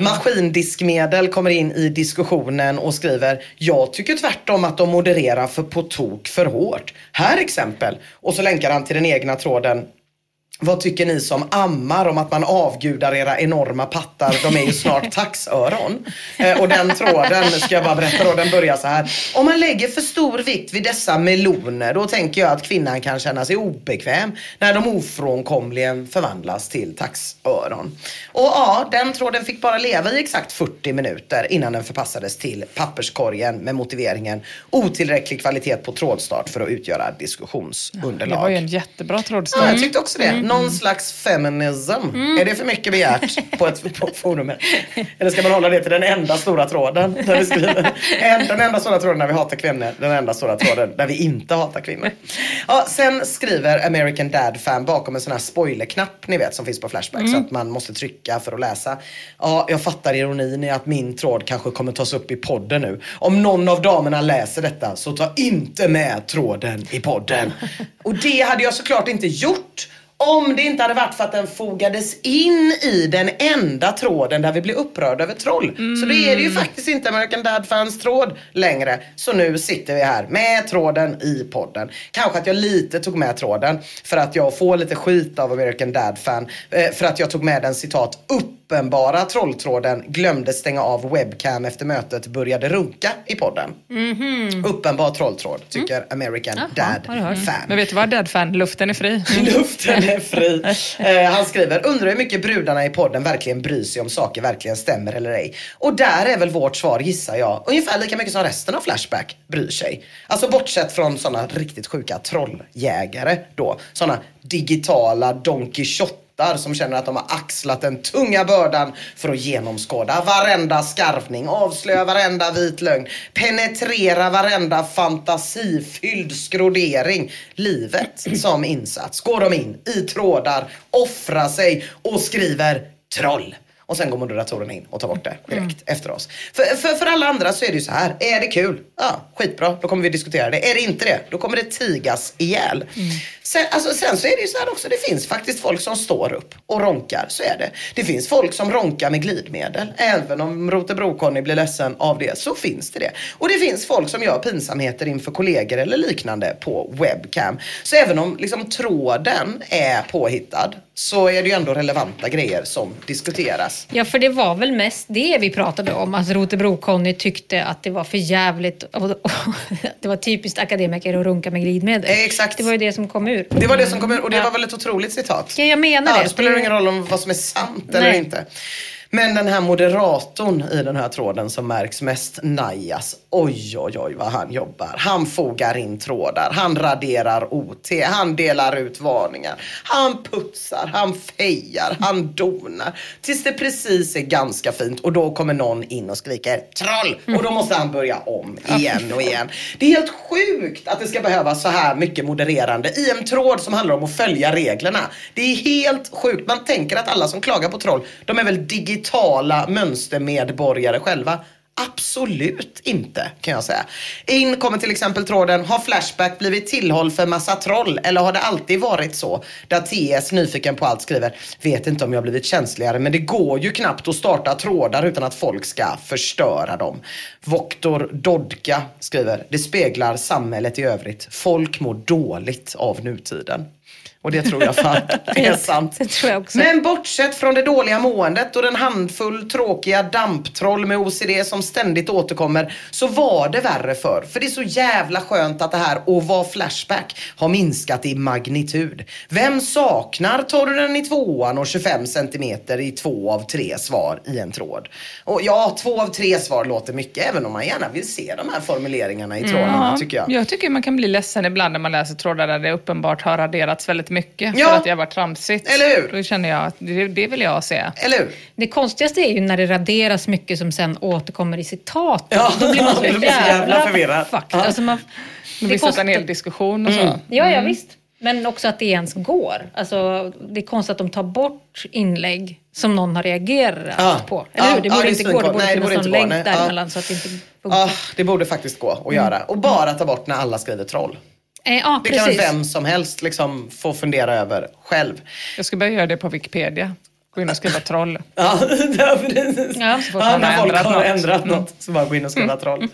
S2: Maskindiskmedel kommer in i diskussionen och skriver Jag tycker tvärtom att de modererar för på tok för hårt. Här exempel. Och så länkar han till den egna tråden vad tycker ni som ammar om att man avgudar era enorma pattar? De är ju snart taxöron. Eh, och den tråden, ska jag bara berätta då, den börjar så här. Om man lägger för stor vikt vid dessa meloner, då tänker jag att kvinnan kan känna sig obekväm när de ofrånkomligen förvandlas till taxöron. Och ja, den tråden fick bara leva i exakt 40 minuter innan den förpassades till papperskorgen med motiveringen otillräcklig kvalitet på trådstart för att utgöra
S3: Det
S2: diskussionsunderlag.
S3: var ju en jättebra
S2: Ja,
S3: trådstart.
S2: jag tyckte också det. Någon slags feminism. Är det för mycket begärt på ett på forumet? Eller ska man hålla det till den enda stora tråden? Där vi skriver, en, den enda stora tråden där vi hatar kvinnor. Den enda stora tråden där vi inte hatar kvinnor. Ja, sen skriver American Dad Fan bakom en sån här spoilerknapp ni vet som finns på Flashback. Så att man måste trycka för att läsa. Ja, jag fattar ironin i att min tråd kanske kommer tas upp i podden nu. Om någon av damerna läser detta så ta inte med tråden i podden. Och det hade jag såklart inte gjort om det inte hade varit för att den fogades in i den enda tråden där vi blir upprörda över troll. Så då är det ju faktiskt inte American Dad Fans tråd längre. Så nu sitter vi här med tråden i podden. Kanske att jag lite tog med tråden för att jag får lite skit av American Dad Fan. eh, För att jag tog med den citat uppenbara trolltråden glömde stänga av webcam efter mötet började runka i podden. Uppenbar trolltråd tycker American Dad
S1: har du hört.
S2: Fan.
S3: Men vet du vad, Dead Fan? Luften är fri.
S2: Luften är fri. Eh, han skriver, undrar hur mycket brudarna i podden verkligen bryr sig om saker verkligen stämmer eller ej. Och där är väl vårt svar gissar jag, ungefär lika mycket som resten av Flashback bryr sig. Alltså bortsett från sådana riktigt sjuka trolljägare då. Sådana digitala Don Quixotar som känner att de har axlat den tunga bördan för att genomskåda varenda skarvning, avslöja varenda vit lögn, penetrera varenda fantasifylld skrodering. Livet som insats går de in i trådar, offrar sig och skriver troll. Och sen går moderatorerna in och tar bort det direkt efter oss. För, för, för alla andra så är det ju så här. Är det kul? Ja, skitbra. Då kommer vi diskutera det. Är det inte det? Då kommer det tigas ihjäl. Sen, alltså, sen så är det ju så här också. Det finns faktiskt folk som står upp och ronkar. Så är det. Det finns folk som ronkar med glidmedel. Även om Rotebro-Conny blir ledsen av det så finns det det. Och det finns folk som gör pinsamheter inför kollegor eller liknande på webcam. Så även om liksom, tråden är påhittad så är det ju ändå relevanta grejer som diskuteras.
S1: Ja, för det var väl mest det vi pratade om. Att Rotebro-Conny tyckte att det var för jävligt. och- och- Det var typiskt akademiker att runka med glidmedel.
S2: Eh, exakt.
S1: Det var ju det som kom ur.
S2: Det var det som kom ut och det
S1: Ja.
S2: var väl ett otroligt citat.
S1: Ja, jag menar
S2: Ja,
S1: det.
S2: det spelar ingen roll om vad som är sant eller
S1: Nej.
S2: inte. Men den här moderatorn i den här tråden som märks mest, Najas, oj oj oj vad han jobbar. Han fogar in trådar, han raderar OT, han delar ut varningar, han putsar, han fejar, han donar. Tills det precis är ganska fint och då kommer någon in och skriker troll och då måste han börja om igen och igen. Det är helt sjukt att det ska behövas så här mycket modererande i en tråd som handlar om att följa reglerna. Det är helt sjukt. Man tänker att alla som klagar på troll, de är väl digitala mönstermedborgare själva. Absolut inte kan jag säga. In kommer till exempel tråden, har Flashback blivit tillhåll för massa troll eller har det alltid varit så? Där TS, nyfiken på allt, skriver, vet inte om jag blivit känsligare men det går ju knappt att starta trådar utan att folk ska förstöra dem. Voktor Dodka skriver, det speglar samhället i övrigt. Folk mår dåligt av nutiden. Och det tror jag fan är sant.
S1: Det tror jag också.
S2: Men bortsett från det dåliga måendet och den handfull tråkiga damptroll med OCD som ständigt återkommer så var det värre för. För det är så jävla skönt att det här att vara Flashback har minskat i magnitud. Vem saknar torren i tvåan och 25 centimeter i två av tre svar i en tråd? Och ja, två av tre svar låter mycket även om man gärna vill se de här formuleringarna i trådarna tycker jag.
S3: Jag tycker man kan bli ledsen ibland när man läser trådar där det uppenbart har raderats väldigt mycket
S2: Ja.
S3: för att det har varit tramsigt.
S2: Eller hur?
S3: Då känner jag att det, det vill jag se.
S2: Eller hur?
S1: Det konstigaste är ju när det raderas mycket som sen återkommer i citat.
S2: Ja,
S1: Då blir man så
S2: jävla
S1: jävla
S2: förvirrad. Ja.
S1: Alltså man,
S3: Det blir
S1: konstigt-
S3: en hel diskussion och så.
S1: Ja, ja visst. Men också att det ens går. Alltså, det är konstigt att de tar bort inlägg som någon har reagerat
S2: Ja.
S1: på. Eller
S2: Ja,
S1: hur? Det
S2: ja,
S1: borde
S2: är
S1: inte gå. Det borde
S2: Nej, det
S1: finnas
S2: borde
S1: någon
S2: inte gå,
S1: länk.
S2: Ja.
S1: däremellan så att det inte funkar.
S2: Ja, det borde faktiskt gå att göra. Och bara ta bort när alla skriver troll.
S1: Eh, ja,
S2: Det kan vem som helst liksom få fundera över själv.
S3: Jag ska börja göra det på Wikipedia. Gå in och skriva troll.
S2: Ja, precis.
S1: Ja,
S3: så fort
S2: Ja, när
S3: har
S2: folk
S3: ändrat
S2: har
S3: något.
S2: ändrat något så bara gå in och skriva troll.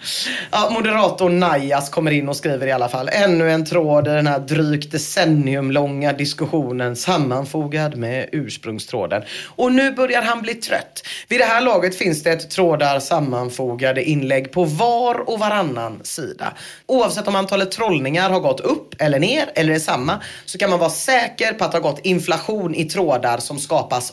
S2: Ja, moderator Najas kommer in och skriver i alla fall. Ännu en tråd i den här drygt decennium långa diskussionen sammanfogad med ursprungstråden. Och nu börjar han bli trött. Vid det här laget finns det ett trådar sammanfogade inlägg på var och varannan sida. Oavsett om antalet trollningar har gått upp eller ner eller är samma så kan man vara säker på att det har gått inflation i trådar som skapas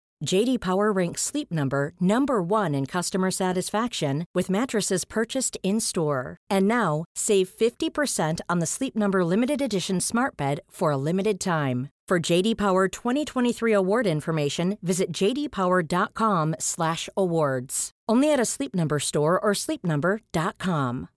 S5: JD Power ranks Sleep Number number 1 in customer satisfaction with mattresses purchased in-store. And now, save 50% on the Sleep Number limited edition Smart Bed for a limited time. For JD Power 2023 award information, visit jdpower.com/awards. Only at a Sleep Number store or sleepnumber.com.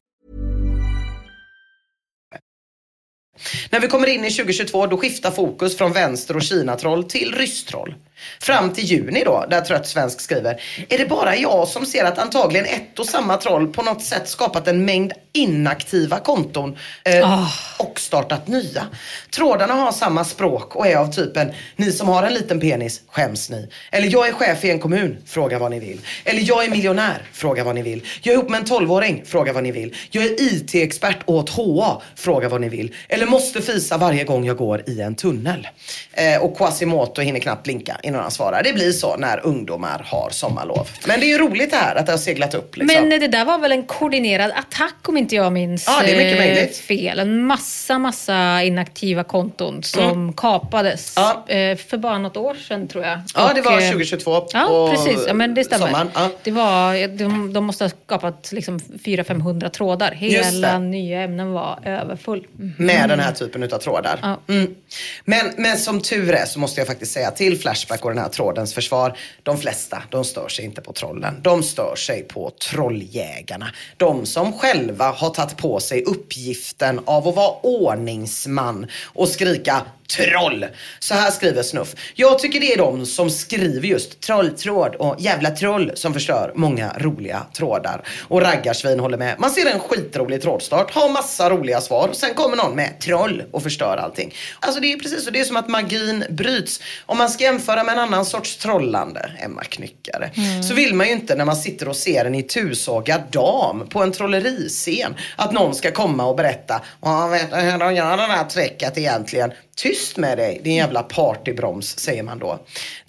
S2: När vi kommer in i 2022 då skiftar fokus från vänster och Kina-troll till rysstroll. Fram till juni då, där Trött Svensk skriver. Är det bara jag som ser att antagligen ett och samma troll på något sätt skapat en mängd inaktiva konton eh, och startat nya? Trådarna har samma språk och är av typen ni som har en liten penis, skäms ni? Eller jag är chef i en kommun, fråga vad ni vill. Eller jag är miljonär, fråga vad ni vill. Jag är ihop med en 12-åring, fråga vad ni vill. Jag är IT-expert åt HA, fråga vad ni vill. Eller måste fisa varje gång jag går i en tunnel. Eh, och Quasimoto hinner knappt blinka innan kvinnorna svarar. Det blir så när ungdomar har sommarlov. Men det är ju roligt det här att det har seglat upp. Liksom.
S1: Men det där var väl en koordinerad attack om inte jag minns
S2: Ja, det är mycket
S1: eh,
S2: möjligt.
S1: fel. En massa, massa inaktiva konton som kapades
S2: Mm. Ja.
S1: eh, för bara något år sedan tror jag.
S2: Ja, det var
S1: eh,
S2: 2022
S1: Ja,
S2: på
S1: precis. Ja, men det stämmer.
S2: sommaren. Ja.
S1: Det var, de, de måste ha skapat liksom 400-500 trådar. Hela nya ämnen var överfull.
S2: Med den här typen utav trådar.
S1: Ja.
S2: Mm. Men, men som tur är så måste jag faktiskt säga till Flashback och den här trådens försvar. De flesta, de stör sig inte på trollen. De stör sig på trolljägarna. De som själva har tagit på sig uppgiften av att vara ordningsman och skrika troll. Så här skriver Snuff. Jag tycker det är de som skriver just trolltråd och jävla troll som förstör många roliga trådar. Och raggarsvin håller med. Man ser en skitrolig trådstart, har massa roliga svar sen kommer någon med troll och förstör allting. Alltså det är precis så, det är som att magin bryts. Om man ska jämföra med en annan sorts trollande, Emma Knyckare, så vill man ju inte när man sitter och ser en itusågad dam på en trolleriscen att någon ska komma och berätta, "Ja, vet du hur de gör det där tricket egentligen? Tyst med dig, din jävla partybroms, säger man då.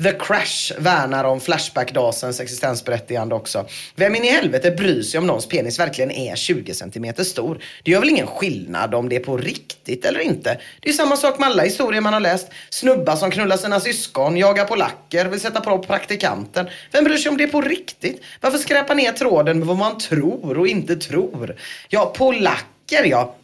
S2: The Crash värnar om Flashback-dasens existensberättigande också. Vem in i helvete bryr sig om någons penis verkligen är 20 centimeter stor? Det gör väl ingen skillnad om det är på riktigt eller inte? Det är ju samma sak med alla historier man har läst. Snubbar som knullar sina syskon, jagar polacker, vill sätta på praktikanten. Vem bryr sig om det är på riktigt? Varför skräpa ner tråden med vad man tror och inte tror? Ja, polacker ja.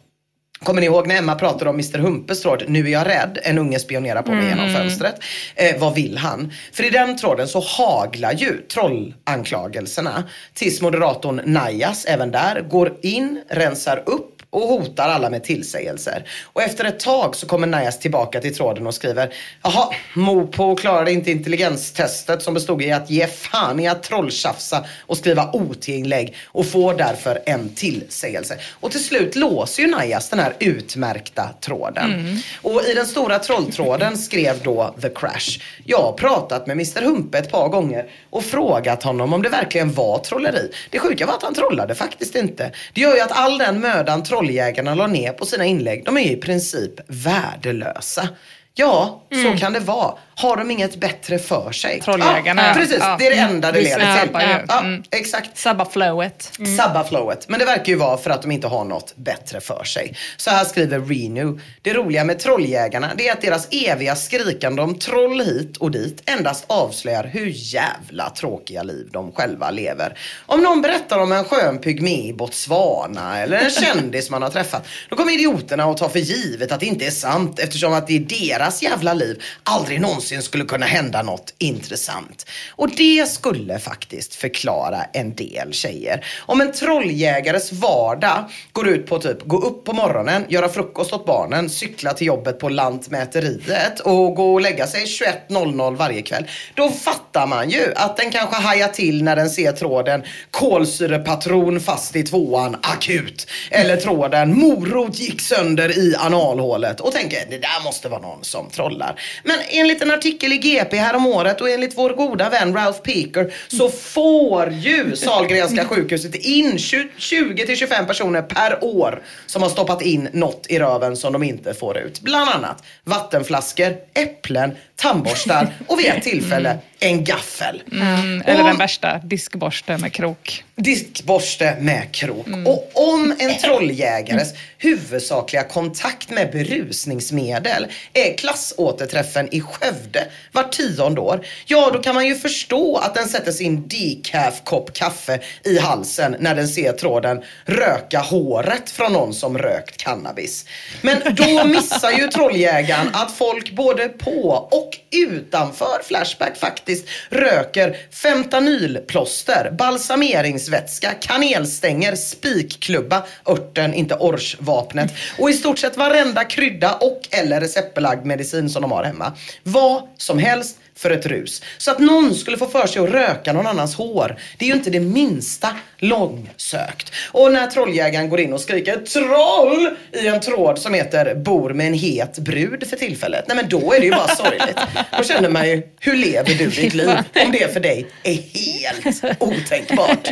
S2: Kommer ni ihåg när Emma pratade om Mr Humpes tråd Nu är jag rädd, en unge spionerar på mig genom fönstret. Eh, vad vill han? För i den tråden så haglar ju trollanklagelserna tills moderatorn Najas även där går in, rensar upp och hotar alla med tillsägelser. Och efter ett tag så kommer Najas tillbaka till tråden och skriver Jaha, Mopo klarade inte intelligenstestet som bestod i att ge fan i att trolltjafsa och skriva OT-inlägg och får därför en tillsägelse. Och till slut låser ju Najas den här utmärkta tråden. Och i den stora trolltråden skrev då The Crash Jag har pratat med Mr Humpe ett par gånger och frågat honom om det verkligen var trolleri. Det sjuka var att han trollade faktiskt inte. Det gör ju att all den mödan trolljägarna la ner på sina inlägg, de är i princip värdelösa. Ja, så kan det vara. Har de inget bättre för sig?
S3: Trolljägarna,
S2: Ja,
S3: ja.
S2: precis.
S3: Ja.
S2: Det är det enda det leder till.
S3: ju.
S2: Ja,
S3: Mm.
S2: exakt.
S3: Sabba flowet.
S2: Sabba flowet. Men det verkar ju vara för att de inte har något bättre för sig. Så här skriver Renew. Det roliga med trolljägarna det är att deras eviga skrikande om troll hit och dit endast avslöjar hur jävla tråkiga liv de själva lever. Om någon berättar om en skön pygmé i Botswana eller en kändis man har träffat. Då kommer idioterna att ta för givet att det inte är sant eftersom att det i deras jävla liv aldrig någonsin skulle kunna hända något intressant. Och det skulle faktiskt förklara en del tjejer. Om en trolljägares vardag går ut på typ gå upp på morgonen, göra frukost åt barnen, cykla till jobbet på Lantmäteriet och gå och lägga sig 21.00 varje kväll. Då fattar man ju att den kanske hajar till när den ser tråden kolsyrepatron fast i tvåan akut. Eller tråden morot gick sönder i analhålet och tänker det där måste vara någon som trollar. Men enligt en artikel i GP häromåret och enligt vår goda vän Ralph Peaker så får ju Sahlgrenska sjukhuset in 20-25 personer per år som har stoppat in något i röven som de inte får ut. Bland annat vattenflaskor, äpplen, tandborstar och vid ett tillfälle en gaffel.
S3: Mm, eller
S2: Och-
S3: den värsta, diskborste med krok.
S2: diskborste med krok. Och om en trolljägares huvudsakliga kontakt med berusningsmedel är klassåterträffen i Skövde var tionde år, ja då kan man ju förstå att den sätter sin decaf-kopp kaffe i halsen när den ser tråden röka håret från någon som rökt cannabis. Men då missar ju trolljägaren att folk både på och och utanför Flashback faktiskt röker fentanylplåster, balsameringsvätska, kanelstänger, spikklubba, örten, inte orsvapnet och i stort sett varenda krydda och eller receptbelagd medicin som de har hemma. Vad som helst för ett rus. Så att någon skulle få för sig att röka någon annans hår, det är ju inte det minsta långsökt. Och när trolljägaren går in och skriker troll i en tråd som heter bor med en het brud för tillfället, nej men då är det ju bara sorgligt. Då känner man ju, hur lever du ditt liv om det för dig är helt otänkbart?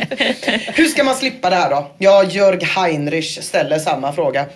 S2: Hur ska man slippa det här då? Ja, Jörg Heinrich ställer samma fråga.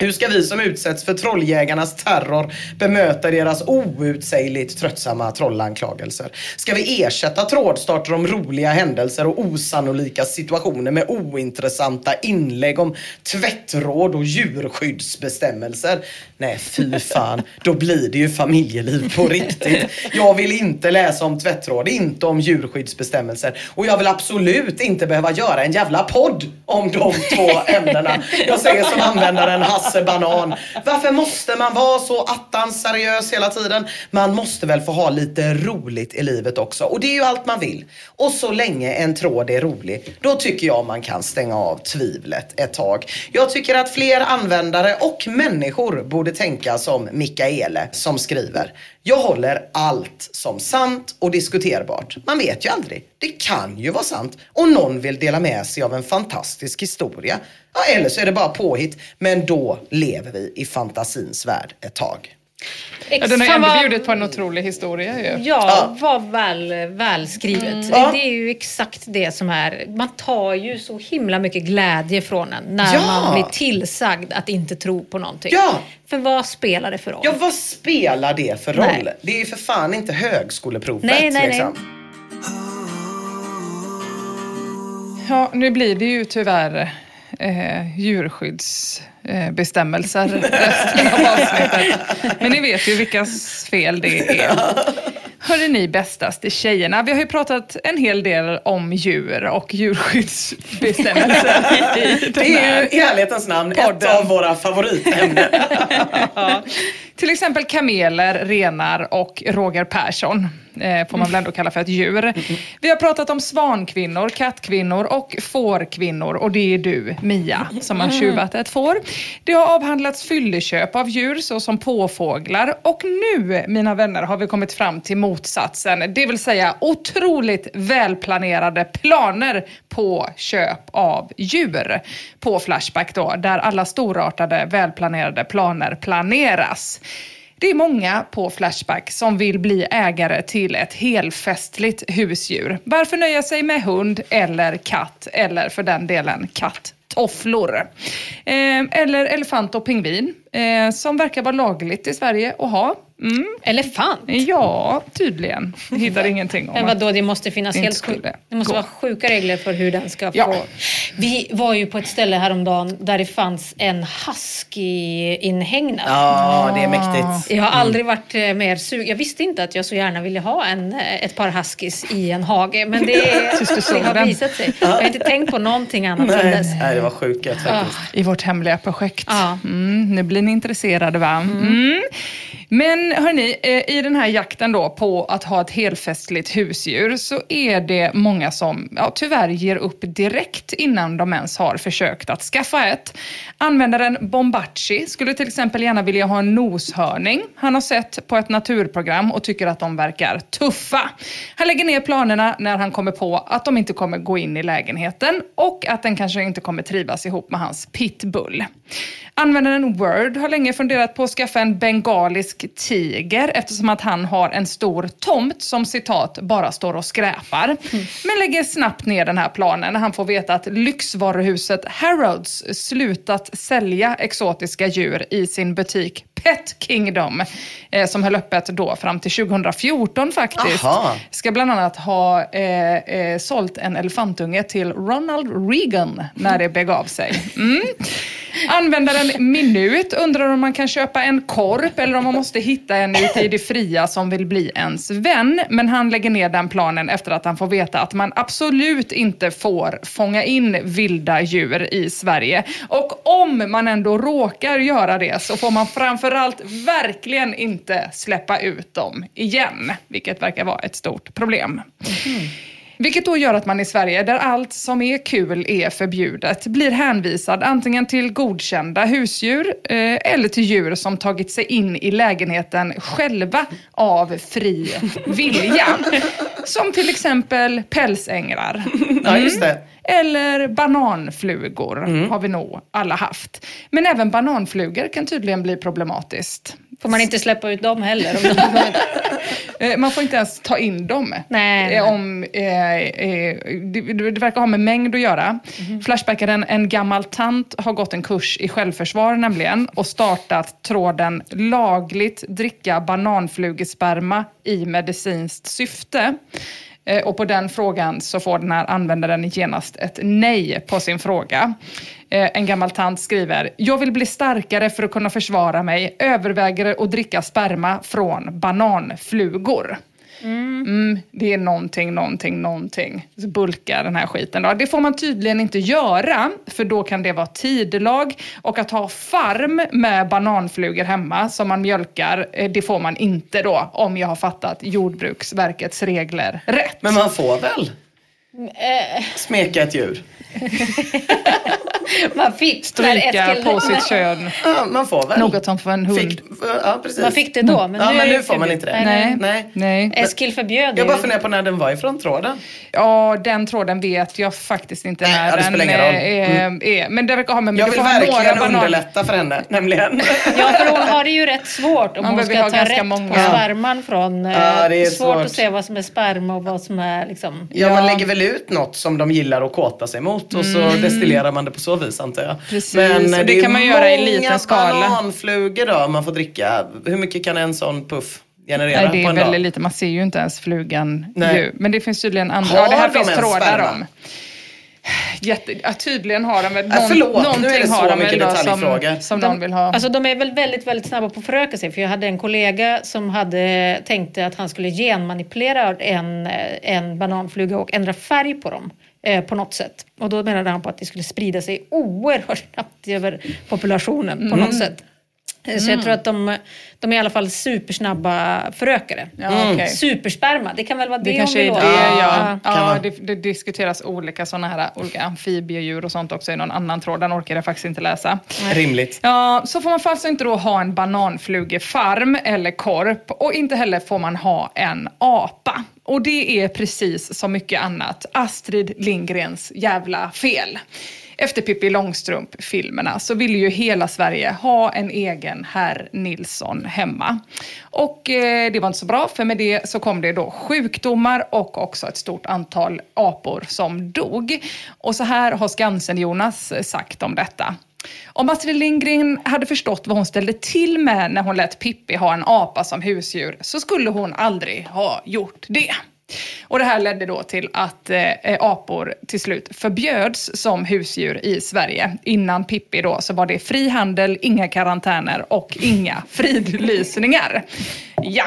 S2: Hur ska vi som utsätts för trolljägarnas terror bemöta deras outsägligt tröttsamma trollanklagelser? Ska vi ersätta trådstarter om roliga händelser och osannolika situationer med ointressanta inlägg om tvättråd och djurskyddsbestämmelser? Nej, fy fan. Då blir det ju familjeliv på riktigt. Jag vill inte läsa om tvättråd, inte om djurskyddsbestämmelser. Och jag vill absolut inte behöva göra en jävla podd om de två ämnena. Jag säger som användaren Hasse Banan. Varför måste man vara så attans seriös hela tiden? Man måste väl få ha lite roligt i livet också. Och det är ju allt man vill. Och så länge en tråd är rolig, då tycker jag man kan stänga av tvivlet ett tag. Jag tycker att fler användare och människor borde tänka som Mikaele som skriver. Jag håller allt som sant och diskuterbart. Man vet ju aldrig. Det kan ju vara sant och någon vill dela med sig av en fantastisk historia. Ja, eller så är det bara påhitt. Men då lever vi i fantasins värld ett tag.
S3: Ja, den har ju ändå
S1: vad-
S3: bjudit på en otrolig historia ju.
S1: Ja,
S2: Ja.
S1: vad väl, välskrivet.
S2: Ja.
S1: Det är ju exakt det som är... Man tar ju så himla mycket glädje från en när
S2: Ja.
S1: man blir tillsagd att inte tro på någonting.
S2: Ja.
S1: För vad spelar det för roll?
S2: Ja, vad spelar det för roll?
S1: Nej.
S2: Det är ju för fan inte högskoleprovet.
S1: Nej, nej,
S2: liksom.
S3: Ja, nu blir det ju tyvärr eh, djurskyddsbestämmelser resten av avsnittet. Men ni vet ju vilkas fel det är. Hörde ni bästaste tjejerna? Vi har ju pratat en hel del om djur och djurskyddsbestämmelser
S2: Det är ju i ärlighetens namn ett
S3: podden.
S2: av våra favoritämnen.
S3: Ja. Till exempel kameler, renar och Roger Persson. Eh, får man väl ändå kalla för ett djur. Vi har pratat om svankvinnor, kattkvinnor och fårkvinnor. Och det är du, Mia, som har tjuvat ett får. Det har avhandlats fylleköp av djur såsom påfåglar. Och nu, mina vänner, har vi kommit fram till motsatsen. Det vill säga otroligt välplanerade planer på köp av djur. På Flashback då, där alla storartade välplanerade planer planeras. Det är många på Flashback som vill bli ägare till ett helfestligt husdjur. Varför nöja sig med hund eller katt eller för den delen katttofflor? Eh, eller elefant och pingvin eh, som verkar vara lagligt i Sverige att ha. Mm.
S1: Elefant?
S3: Ja, tydligen. Hittar ingenting om
S1: Men vadå, det måste finnas helt
S3: skulle.
S1: Det måste
S3: gå.
S1: vara sjuka regler för hur den ska
S3: Ja.
S1: få... Vi var ju på ett ställe häromdagen där det fanns en husky inhägnad.
S2: Ja, det är mäktigt.
S1: Jag har aldrig varit eh, mer sugen. Jag visste inte att jag så gärna ville ha en, eh, ett par huskies i en hage. Men det, det har
S3: den.
S1: visat sig. Jag har inte tänkt på någonting annat
S2: Nej,
S1: dess.
S2: Nej, det var sjukt faktiskt.
S3: I vårt hemliga projekt.
S1: Ja.
S3: Mm, nu blir ni intresserade va? Mm. Men hörni, eh, i den här jakten då på att ha ett helfestligt husdjur så är det många som ja, tyvärr ger upp direkt innan de ens har försökt att skaffa ett. Användaren Bombachi skulle till exempel gärna vilja ha en noshörning. Han har sett på ett naturprogram och tycker att de verkar tuffa. Han lägger ner planerna när han kommer på att de inte kommer gå in i lägenheten och att den kanske inte kommer trivas ihop med hans pitbull. Användaren Word har länge funderat på att skaffa en bengalisk tiger eftersom att han har en stor tomt som citat bara står och skräpar. Men lägger snabbt ner den här planen när han får veta att lyxvaruhuset Harrods slutat sälja exotiska djur i sin butik Pet Kingdom eh, som höll öppet då fram till 2014 faktiskt.
S2: Aha.
S3: Ska bland annat ha eh, eh, sålt en elefantunge till Ronald Reagan när det begav sig. Mm. Användaren Minut undrar om man kan köpa en korp eller om man måste hitta en ute i det fria som vill bli ens vän. Men han lägger ner den planen efter att han får veta att man absolut inte får fånga in vilda djur i Sverige. Och om man ändå råkar göra det så får man framförallt verkligen inte släppa ut dem igen, vilket verkar vara ett stort problem. Vilket då gör att man i Sverige, där allt som är kul är förbjudet, blir hänvisad antingen till godkända husdjur eh, eller till djur som tagit sig in i lägenheten själva av fri vilja. Som till exempel pälsänglar.
S2: Ja, just det.
S3: Eller bananflugor
S2: Mm.
S3: har vi nog alla haft. Men även bananflugor kan tydligen bli problematiskt.
S1: Får man inte släppa ut dem heller?
S3: Eh, Man får inte ens ta in dem.
S1: Nej.
S3: Eh, Om, eh, eh, det, det verkar ha med mängd att göra.
S1: Mhm.
S3: Flashbackaren En gammal tant har gått en kurs i självförsvar nämligen och startat tråden lagligt dricka bananflugesperma i medicinskt syfte. Eh, och på den frågan så får den här användaren genast ett nej på sin fråga. Eh, en gammal tant skriver, jag vill bli starkare för att kunna försvara mig, överväger att dricka sperma från bananflugor. Mm, det är någonting, någonting, någonting. Så bulkar den här skiten. Då. Det får man tydligen inte göra, för då kan det vara tidelag. Och att ha farm med bananflugor hemma som man mjölkar, eh, det får man inte då, om jag har fattat Jordbruksverkets regler rätt.
S2: Men man får väl. Smeka ett djur?
S1: man fick
S3: Stryka på sitt kön.
S2: Ja, man får väl.
S3: Något som för en hund.
S2: Fick, ja, precis.
S1: Man fick det då, men
S2: ja,
S1: nu
S2: men
S1: är
S2: nu får man inte det.
S3: Nej.
S2: Nej.
S3: Nej.
S1: Eskil förbjöd
S2: Jag bara funderar på när den var ifrån tråden.
S3: Ja, den tråden vet jag faktiskt inte när
S2: ja, det
S3: den
S2: spelar ingen roll. Mm.
S3: är, är. Men det verkar ha med
S2: Jag vill verkligen underlätta för henne, nämligen.
S1: Ja, för hon har det ju rätt svårt om
S3: Man
S1: hon ska ta rätt
S3: många.
S1: på sperman från... eh,
S2: Ja, det är
S1: svårt,
S2: svårt.
S1: att se vad som är sperma och vad som är liksom...
S2: Ja, man lägger väl ut något som de gillar att kåta sig mot och så destillerar man det på så vis antar jag.
S3: Mm. Precis,
S2: Men eh,
S3: det
S2: är
S3: kan man göra i
S2: många
S3: liten skala.
S2: bananflugor då man får dricka. Hur mycket kan en sån puff generera
S3: Nej, det
S2: på
S3: är
S2: en
S3: väldigt
S2: dag?
S3: lite. Man ser ju inte ens flugan
S2: Nej.
S3: ju. Men det finns tydligen andra.
S2: Har
S3: ja, det här
S2: de
S3: finns trådar om. Jätte, ja, tydligen har de väl
S2: Ja, förlåt, nu är
S3: någonting
S2: det så
S3: har de väl
S2: mycket detaljfrågor.
S3: som, som
S1: De-
S3: någon vill ha.
S1: Alltså de är väl väldigt, väldigt snabba på att föröka sig. För jag hade en kollega som hade tänkte att han skulle genmanipulera en, eh, en bananfluga och ändra färg på dem. Eh, på något sätt. Och då menade han på att det skulle sprida sig oerhört snabbt över populationen på
S3: Mm.
S1: något sätt. Eh, Så jag tror att de, de är i alla fall supersnabba förökare.
S3: Ja, okej.
S1: Supersperma, det kan väl vara det,
S3: Det kanske
S1: om
S3: är
S1: vi
S3: det,
S1: låter.
S3: ja.
S2: kan
S3: ja
S2: vara.
S3: det, det diskuteras olika sådana här olika amfibiedjur och sånt också i någon annan tråd. Den orkar jag faktiskt inte läsa.
S2: Rimligt.
S3: Ja, så får man alltså inte då ha en bananflugefarm eller korp och inte heller får man ha en apa. Och det är precis som mycket annat Astrid Lindgrens jävla fel. Efter Pippi Långstrump-filmerna så ville ju hela Sverige ha en egen herr Nilsson hemma. Och eh, det var inte så bra, för med det så kom det då sjukdomar och också ett stort antal apor som dog. Och så här har Skansen-Jonas sagt om detta. Om Astrid Lindgren hade förstått vad hon ställde till med när hon lät Pippi ha en apa som husdjur så skulle hon aldrig ha gjort det. Och det här ledde då till att eh, eh, apor till slut förbjöds som husdjur i Sverige. Innan Pippi då så var det fri handel, inga karantäner och inga fridlysningar. Ja.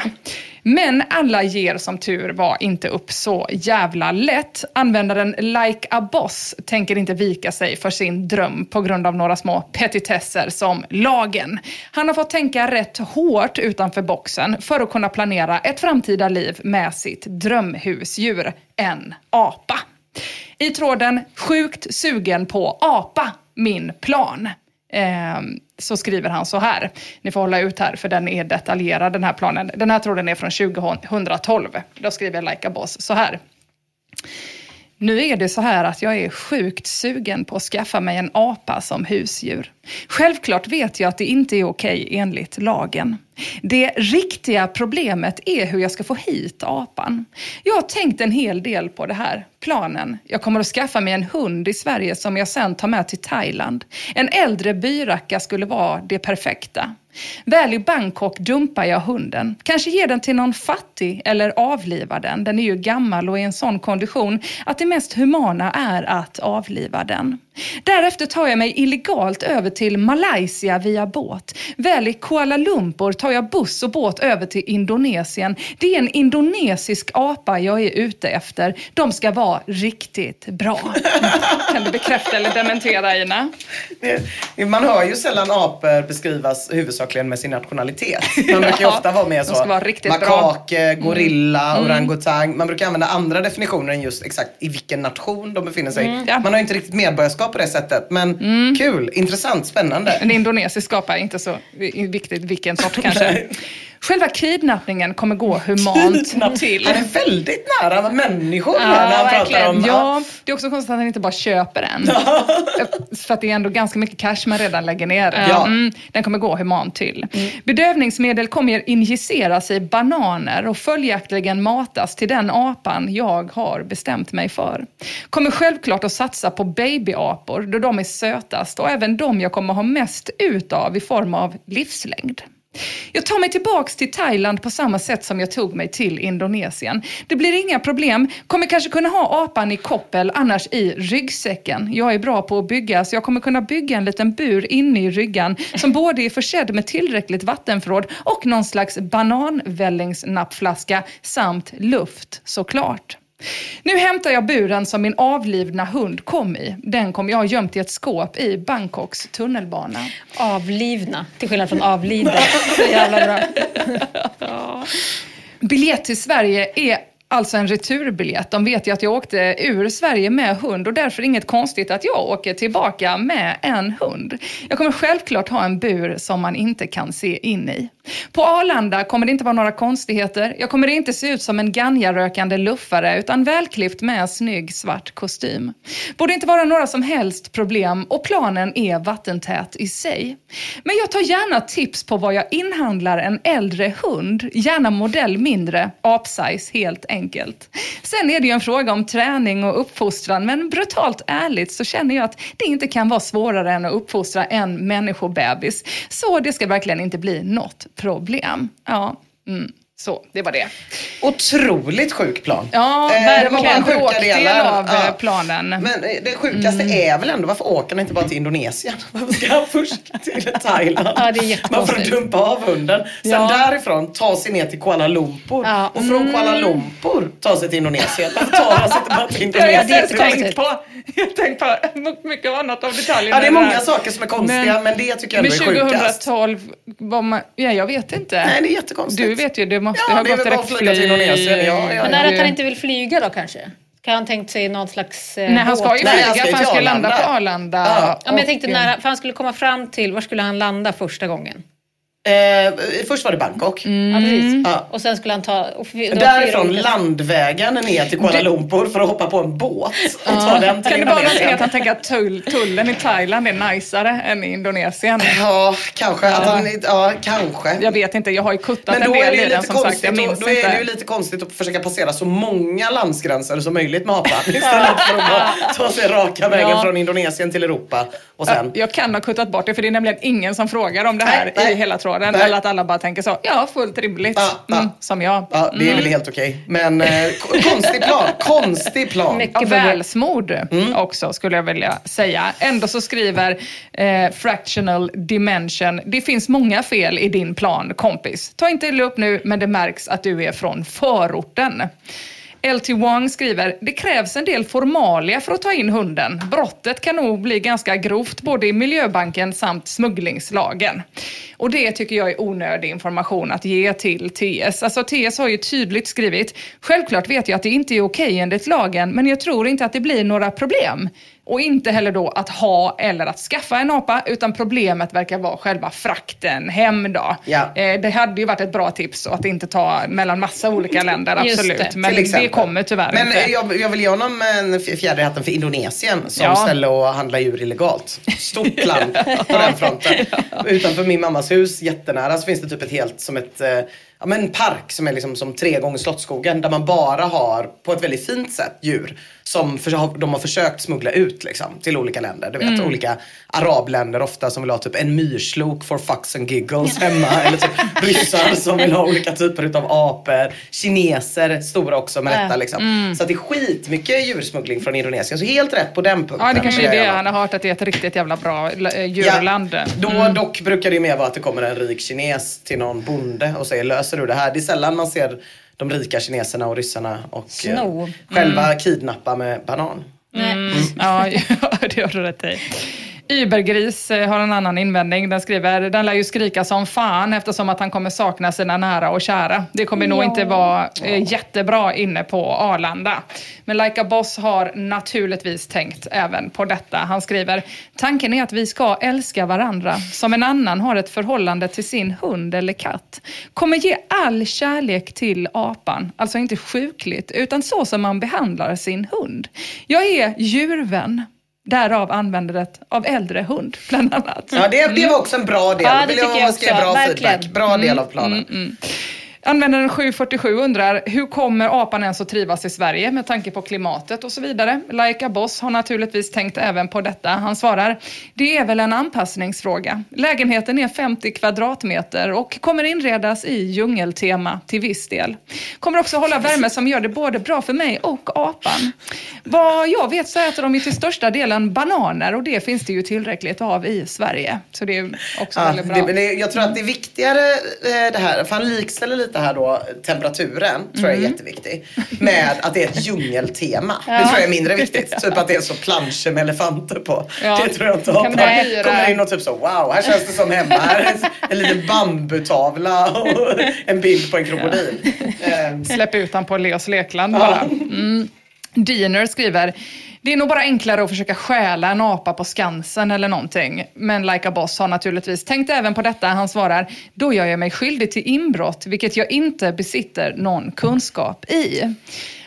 S3: Men alla ger som tur var inte upp så jävla lätt. Användaren Like a Boss tänker inte vika sig för sin dröm på grund av några små petitesser som lagen. Han har fått tänka rätt hårt utanför boxen för att kunna planera ett framtida liv med sitt drömhusdjur, en apa. I tråden “Sjukt sugen på apa, min plan” eh, så skriver han så här. Ni får hålla ut här för den är detaljerad den här planen. Den här tråden är från 2012. Då skriver Laika Boss så här. Nu är det så här att jag är sjukt sugen på att skaffa mig en apa som husdjur. Självklart vet jag att det inte är okej enligt lagen. Det riktiga problemet är hur jag ska få hit apan. Jag har tänkt en hel del på det här. Planen. Jag kommer att skaffa mig en hund i Sverige som jag sen tar med till Thailand. En äldre byracka skulle vara det perfekta. Väl i Bangkok dumpar jag hunden. Kanske ger den till någon fattig eller avlivar den. Den är ju gammal och i en sån kondition att det mest humana är att avliva den. Därefter tar jag mig illegalt över till Malaysia via båt. Väl i Kuala Lumpur tar jag buss och båt över till Indonesien. Det är en indonesisk apa jag är ute efter. De ska vara riktigt bra. Kan du bekräfta eller dementera Ina?
S2: Man hör ju sällan apor beskrivas huvudsakligen med sin nationalitet. Man brukar ju
S3: Ja,
S2: ofta vara med så.
S3: vara riktigt bra.
S2: makake, gorilla, orangutang. Man brukar använda andra definitioner än just exakt i vilken nation de befinner sig.
S3: Ja.
S2: Man har ju inte riktigt medborgarskap på det sättet. Men kul, intressant, spännande.
S3: En indonesisk apa är inte så viktigt vilken sort kanske. Själva kidnappningen kommer gå humant till.
S2: Han är väldigt nära människor
S1: Ja,
S2: när han pratar
S1: verkligen.
S2: om...
S3: Ja, det är också konstigt att han inte bara köper den. För att det är ändå ganska mycket cash man redan lägger ner.
S2: Ja.
S3: Mm, den kommer gå humant till. Bedövningsmedel kommer injiceras i bananer och följaktligen matas till den apan jag har bestämt mig för. Kommer självklart att satsa på babyapor då de är sötast och även de jag kommer ha mest ut av i form av livslängd. Jag tar mig tillbaks till Thailand på samma sätt som jag tog mig till Indonesien. Det blir inga problem. Kommer kanske kunna ha apan i koppel, annars i ryggsäcken. Jag är bra på att bygga, så jag kommer kunna bygga en liten bur inne i ryggan som både är försedd med tillräckligt vattenförråd och någon slags bananvällingsnappflaska samt luft såklart. Nu hämtar jag buren som min avlidna hund kom i. Den kommer jag gömt i ett skåp i Bangkoks tunnelbana.
S1: Avlivna, till skillnad från avlider. Så jävla bra.
S3: Biljett till Sverige är alltså en returbiljett. De vet ju att jag åkte ur Sverige med hund och därför inget konstigt att jag åker tillbaka med en hund. Jag kommer självklart ha en bur som man inte kan se in i. På Arlanda kommer det inte vara några konstigheter. Jag kommer inte se ut som en ganjarökande luffare utan välklippt med snygg svart kostym. Borde inte vara några som helst problem och planen är vattentät i sig. Men jag tar gärna tips på vad jag inhandlar en äldre hund, gärna modell mindre, apsize helt enkelt. Sen är det ju en fråga om träning och uppfostran men brutalt ärligt så känner jag att det inte kan vara svårare än att uppfostra en människobebis. Så det ska verkligen inte bli något problem. Ja, mm. Så, det var det.
S2: Otroligt sjuk plan.
S3: Ja,
S2: Eh, det
S3: verkligen.
S2: sjuka
S3: Bråkdel av
S2: Ja.
S3: eh, planen.
S2: Men eh, det sjukaste är väl ändå, varför åker han inte bara till Indonesien? Varför ska han först till Thailand?
S1: Ja, det är
S2: Man får dumpa av hunden. Sen
S3: Ja.
S2: därifrån ta sig ner till Kuala Lumpur.
S1: Ja.
S2: Och från Kuala Lumpur ta sig till Indonesien. Varför tar han sig inte bara till
S3: Det har jag
S2: Indonesien?
S3: sett tänkt på. Jag tänkt på mycket annat av detaljerna.
S2: Ja, det är många saker som är konstiga, men, det tycker jag
S3: Men
S2: ändå är sjukast.
S3: 2012, var man, ja, jag vet inte.
S2: Nej, det är jättekonstigt.
S3: Du vet ju, det måste
S2: Ja,
S3: ha gått
S2: väl bara att
S3: direkt
S2: flyga till Indonesien. Ja, ja,
S1: Men
S2: ja.
S1: är det att han inte vill flyga då kanske? Kan han tänkt sig någon slags eh,
S3: Nej, han ska ju flyga
S2: han ska
S3: för han ska landa på Arlanda.
S2: Ja.
S1: Ja, men jag tänkte när, för han skulle komma fram till, var skulle han landa första gången?
S2: Eh, först var det Bangkok.
S3: Mm.
S1: Ja.
S2: Ja.
S1: Och sen skulle han ta...
S2: Därifrån landvägen ner till Kuala Lumpur för att hoppa på en båt och ta den till
S3: Kan det vara någonting att han tänker att tull, tullen i Thailand är najsare än i Indonesien?
S2: Ja, kanske. Att han, ja, kanske.
S3: Jag vet inte, jag har ju kuttat
S2: Men
S3: en
S2: då är
S3: del
S2: det
S3: i
S2: ju
S3: den
S2: lite
S3: som sagt.
S2: konstigt,
S3: Jag
S2: då,
S3: minns
S2: då är det ju lite konstigt att försöka passera så många landsgränser som möjligt med apan istället för att bara ta sig raka vägen
S3: Ja.
S2: från Indonesien till Europa och sen
S3: Jag kan ha kuttat bort det för det är nämligen ingen som frågar om det här
S2: Nej, nej.
S3: i hela tråden.
S2: Nej.
S3: Eller att alla bara tänker så, ja fullt rimligt.
S2: Ja, ja.
S3: Mm, som jag.
S2: Ja, det är väl helt okej. Men eh, konstig plan. Konstig plan.
S1: Mycket
S3: Ja, välsmord
S2: Mm.
S3: också skulle jag vilja säga. Ändå så skriver eh, Fractional Dimension, det finns många fel i din plan kompis. Ta inte illa upp nu men det märks att du är från förorten. LT Wong skriver, det krävs en del formalia för att ta in hunden. Brottet kan nog bli ganska grovt både i miljöbanken samt smugglingslagen. Och det tycker jag är onödig information att ge till TS. Alltså TS har ju tydligt skrivit, självklart vet jag att det inte är okej enligt lagen, men jag tror inte att det blir några problem. Och inte heller då att ha eller att skaffa en apa, utan problemet verkar vara själva frakten hem då.
S2: Ja.
S3: Eh, det hade ju varit ett bra tips att inte ta mellan massa olika länder, absolut.
S1: det.
S3: Men det kommer tyvärr
S2: Men
S3: inte.
S2: jag, jag vill ge honom en fjäder i hatten för Indonesien som
S3: Ja.
S2: ställe att handla djur illegalt. Stort land på den fronten. Utanför min mammas hus, jättenära, så finns det typ ett helt som ett eh, Ja, men en park som är liksom som tre gånger Slottsskogen där man bara har på ett väldigt fint sätt djur som för, de har försökt smuggla ut liksom, till olika länder. Du vet
S3: Mm.
S2: olika arabländer ofta som vill ha typ en myrslok for fucks and giggles hemma. Eller typ ryssar som vill ha olika typer utav apor. Kineser, stora också med detta liksom. Så att det är skitmycket djursmuggling från Indonesien. Så helt rätt på den punkten.
S3: Mm. Ja, det kanske är det han har hört, att det är ett riktigt jävla bra eh, djurland.
S2: Då
S3: Mm.
S2: dock brukar det ju mer vara att det kommer en rik kines till någon bonde och säger löser du det här? Det är sällan man ser de rika kineserna och ryssarna och eh,
S1: Sno.
S2: själva
S3: Mm.
S2: kidnappa med banan.
S1: Nej.
S3: Ja, ja, det har du rätt i. Übergris eh, har en annan invändning. Den skriver, den lär ju skrika som fan eftersom att han kommer sakna sina nära och kära. Det kommer nog
S4: Ja.
S3: inte vara eh, jättebra inne på Arlanda. Men Like a Boss har naturligtvis tänkt även på detta. Han skriver, tanken är att vi ska älska varandra som en annan har ett förhållande till sin hund eller katt. Kommer ge all kärlek till apan, alltså inte sjukligt, utan så som man behandlar sin hund. Jag är djurvän. Därav användandet av äldre hund, bland annat.
S2: Ja, det, det var också en bra del.
S1: Ja, det
S2: Vill
S1: jag
S2: ge
S1: också.
S2: Bra feedback. Bra del av planen.
S3: Användaren 747 undrar, hur kommer apan ens att trivas i Sverige med tanke på klimatet och så vidare? Laika Boss har naturligtvis tänkt även på detta. Han svarar, det är väl en anpassningsfråga. Lägenheten är 50 kvadratmeter och kommer inredas i djungeltema till viss del. Kommer också hålla värme som gör det både bra för mig och apan. Vad jag vet så äter de ju till största delen bananer och det finns det ju tillräckligt av i Sverige. Så det är också
S2: Ja,
S3: väldigt bra.
S2: det, jag tror att det är viktigare eh, det här, för han likställer lite här då temperaturen, tror jag är
S3: Mm.
S2: jätteviktig, med att det är ett djungeltema. Det tror jag är mindre viktigt. Typ att det är så planscher med elefanter på.
S3: Ja.
S2: Det tror jag inte
S3: hyra-
S2: Kommer in och typ så, wow, här känns det som hemma. Här är en, en liten bambutavla och en bild på en krokodil. Eh,
S3: Släpp ut han på Leos lekland bara. Mm. Diener skriver det är nog bara enklare att försöka stjäla en apa på Skansen eller någonting. Men Like a Boss har naturligtvis tänkt även på detta. Han svarar, då gör jag mig skyldig till inbrott, vilket jag inte besitter någon kunskap i.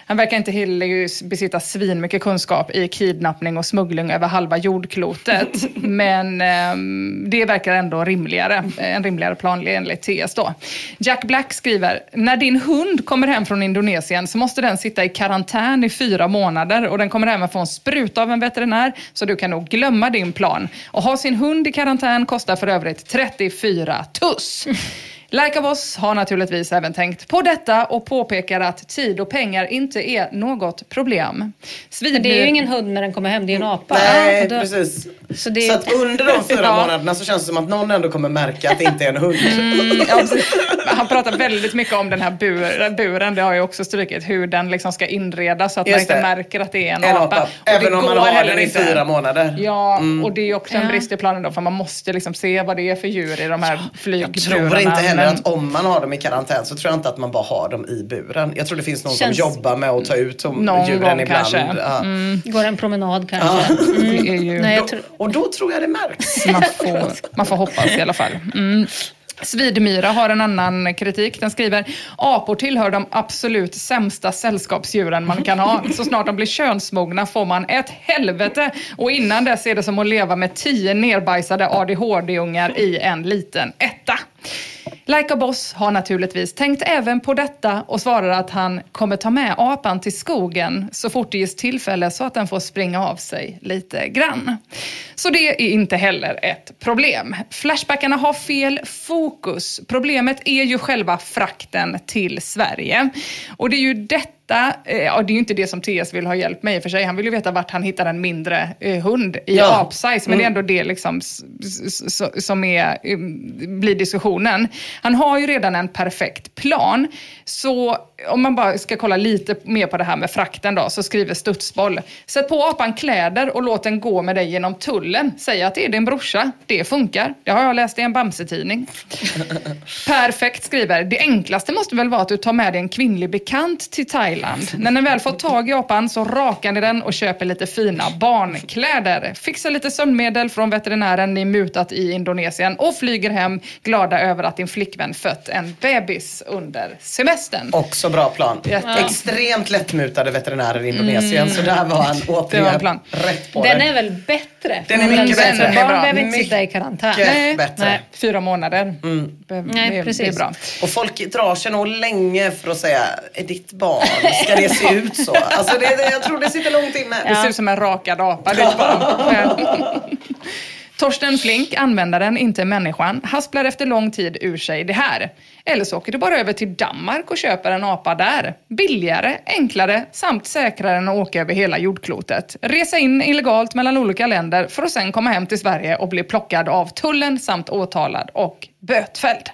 S3: Han verkar inte heller besitta svin mycket kunskap i kidnappning och smuggling över halva jordklotet. Men ehm, det verkar ändå rimligare, en rimligare plan enligt TS då. Jack Black skriver, när din hund kommer hem från Indonesien så måste den sitta i karantän i fyra månader och den kommer även få en spruta av en veterinär så du kan nog glömma din plan. Och ha sin hund i karantän kostar för övrigt 34 tuss. Like a Boss har naturligtvis även tänkt på detta och påpekar att tid och pengar inte är något problem.
S1: Men det är ju ingen hund när den kommer hem, det är en apa.
S2: Nej,
S1: då-
S2: precis.
S1: Så
S2: Så,
S1: det-
S2: att under de fyra
S3: Ja.
S2: månaderna så känns det som att någon ändå kommer märka att det inte är en hund.
S3: Mm, ja. Han pratar väldigt mycket om den här bur, buren, det har jag också strukit, hur den liksom ska inredas så att man
S2: Just
S3: inte
S2: det.
S3: märker att det är en,
S2: En
S3: apa.
S2: apa. Även om man har
S3: heller
S2: den i
S3: inte.
S2: fyra månader.
S3: Ja,
S2: Mm.
S3: och det är också en brist i planen då, för man måste liksom se vad det är för djur i de här flygburarna.
S2: Tror inte heller
S3: men-
S2: att om man har dem i karantän så tror jag inte att man bara har dem i buren. Jag tror det finns någon
S1: Känns-
S2: som jobbar med att ta ut djuren
S3: gång
S2: ibland.
S3: kanske. Mm.
S2: Ja.
S1: Går en promenad kanske.
S3: Det är ju...
S1: Nej, jag
S2: Då,
S1: tror...
S2: och då tror jag det märks.
S3: man, får, man får hoppas i alla fall. Mm. Svidmyra har en annan kritik. Den skriver apor tillhör de absolut sämsta sällskapsdjuren man kan ha. Så snart de blir könsmogna får man ett helvete och innan dess är det som att leva med tio nerbajsade ADHD-ungar i en liten etta. Like a Boss har naturligtvis tänkt även på detta och svarar att han kommer ta med apan till skogen så fort det ges tillfälle så att den får springa av sig lite grann. Så det är inte heller ett problem. Flashbackarna har fel fokus. Problemet är ju själva frakten till Sverige. Och det är ju detta eh, Ja, det är ju inte det som TS vill ha hjälp med i och för sig. Han vill ju veta vart han hittar en mindre eh, hund i
S2: Ja.
S3: apsize. Men det är ändå det liksom som är, eh, blir diskussionen. Han har ju redan en perfekt plan. Så om man bara ska kolla lite mer på det här med frakten då, så skriver Studsboll. Sätt på apan kläder och låt den gå med dig genom tullen. Säg att det är din brorsa. Det funkar. Det har jag läst i en Bamse-tidning. Perfekt skriver. Det enklaste måste väl vara att du tar med dig en kvinnlig bekant till Thailand. När ni väl får tag i apan så rakar ni den och köper lite fina barnkläder. Fixar lite sömnmedel från veterinären ni mutat i Indonesien och flyger hem glada över att din flickvän fött en bebis under semestern.
S2: Också bra plan.
S3: Jätte-
S2: Extremt lättmutade veterinärer i Indonesien. Så där var han
S3: Det var en
S2: återigen
S3: plan.
S2: rätt på
S1: Den
S2: det.
S1: är väl bättre?
S2: Den är mycket
S1: Den-
S2: bättre.
S1: Barn behöver inte sitta i karantän.
S2: Nej. bättre.
S1: Nej.
S3: Fyra månader. Be-
S1: Nej,
S3: det, det är
S1: precis.
S3: bra.
S2: Och folk drar sig nog länge för att säga, är ditt barn, ska det se ut så? Alltså det, det, jag tror det sitter långt inne.
S3: Det ser ut som en rakad apa. Det. Torsten Flink, användaren, inte människan, hasplar efter lång tid ur sig det här. Eller så åker du bara över till Danmark och köper en apa där. Billigare, enklare samt säkrare än att åka över hela jordklotet. Resa in illegalt mellan olika länder för att sen komma hem till Sverige och bli plockad av tullen samt åtalad och bötfälld.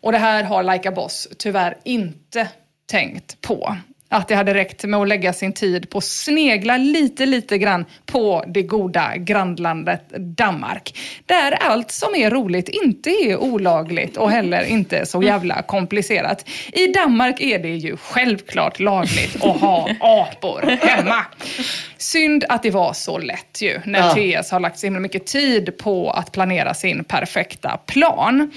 S3: Och det här har Like a Boss tyvärr inte tänkt på. Att det hade räckt med att lägga sin tid på att snegla lite, lite grann på det goda grannlandet Danmark. Där allt som är roligt inte är olagligt och heller inte så jävla komplicerat. I Danmark är det ju självklart lagligt att ha apor hemma. Synd att det var så lätt ju, när
S2: Ja.
S3: TS har lagt så himla mycket tid på att planera sin perfekta plan.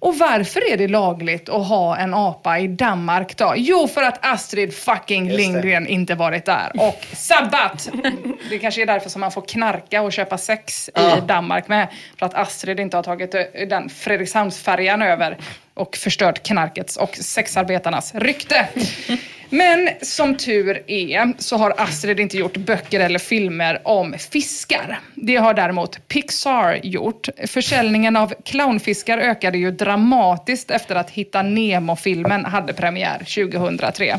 S3: Och varför är det lagligt att ha en apa i Danmark då? Jo, för att Astrid fucking. Lindgren inte varit där och sabbat! Det kanske är därför som man får knarka och köpa sex
S2: Ja.
S3: i Danmark med. För att Astrid inte har tagit eh, den Fredrikshamnsfärjan över och förstört knarkets och sexarbetarnas rykte. Men som tur är så har Astrid inte gjort böcker eller filmer om fiskar. Det har däremot Pixar gjort. Försäljningen av clownfiskar ökade ju dramatiskt efter att Hitta Nemo-filmen hade premiär 2003.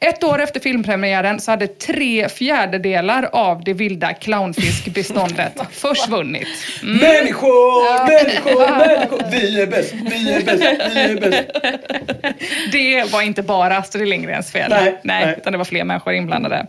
S3: Ett år efter filmpremiären så hade tre fjärdedelar av det vilda clownfiskbeståndet försvunnit.
S2: Människor, människor, människor. Vi är bäst, vi är bäst, vi är bäst.
S3: Det var inte bara Astrid Lindgrens fel.
S2: Nej, nej. Mm.
S3: utan det var fler människor inblandade.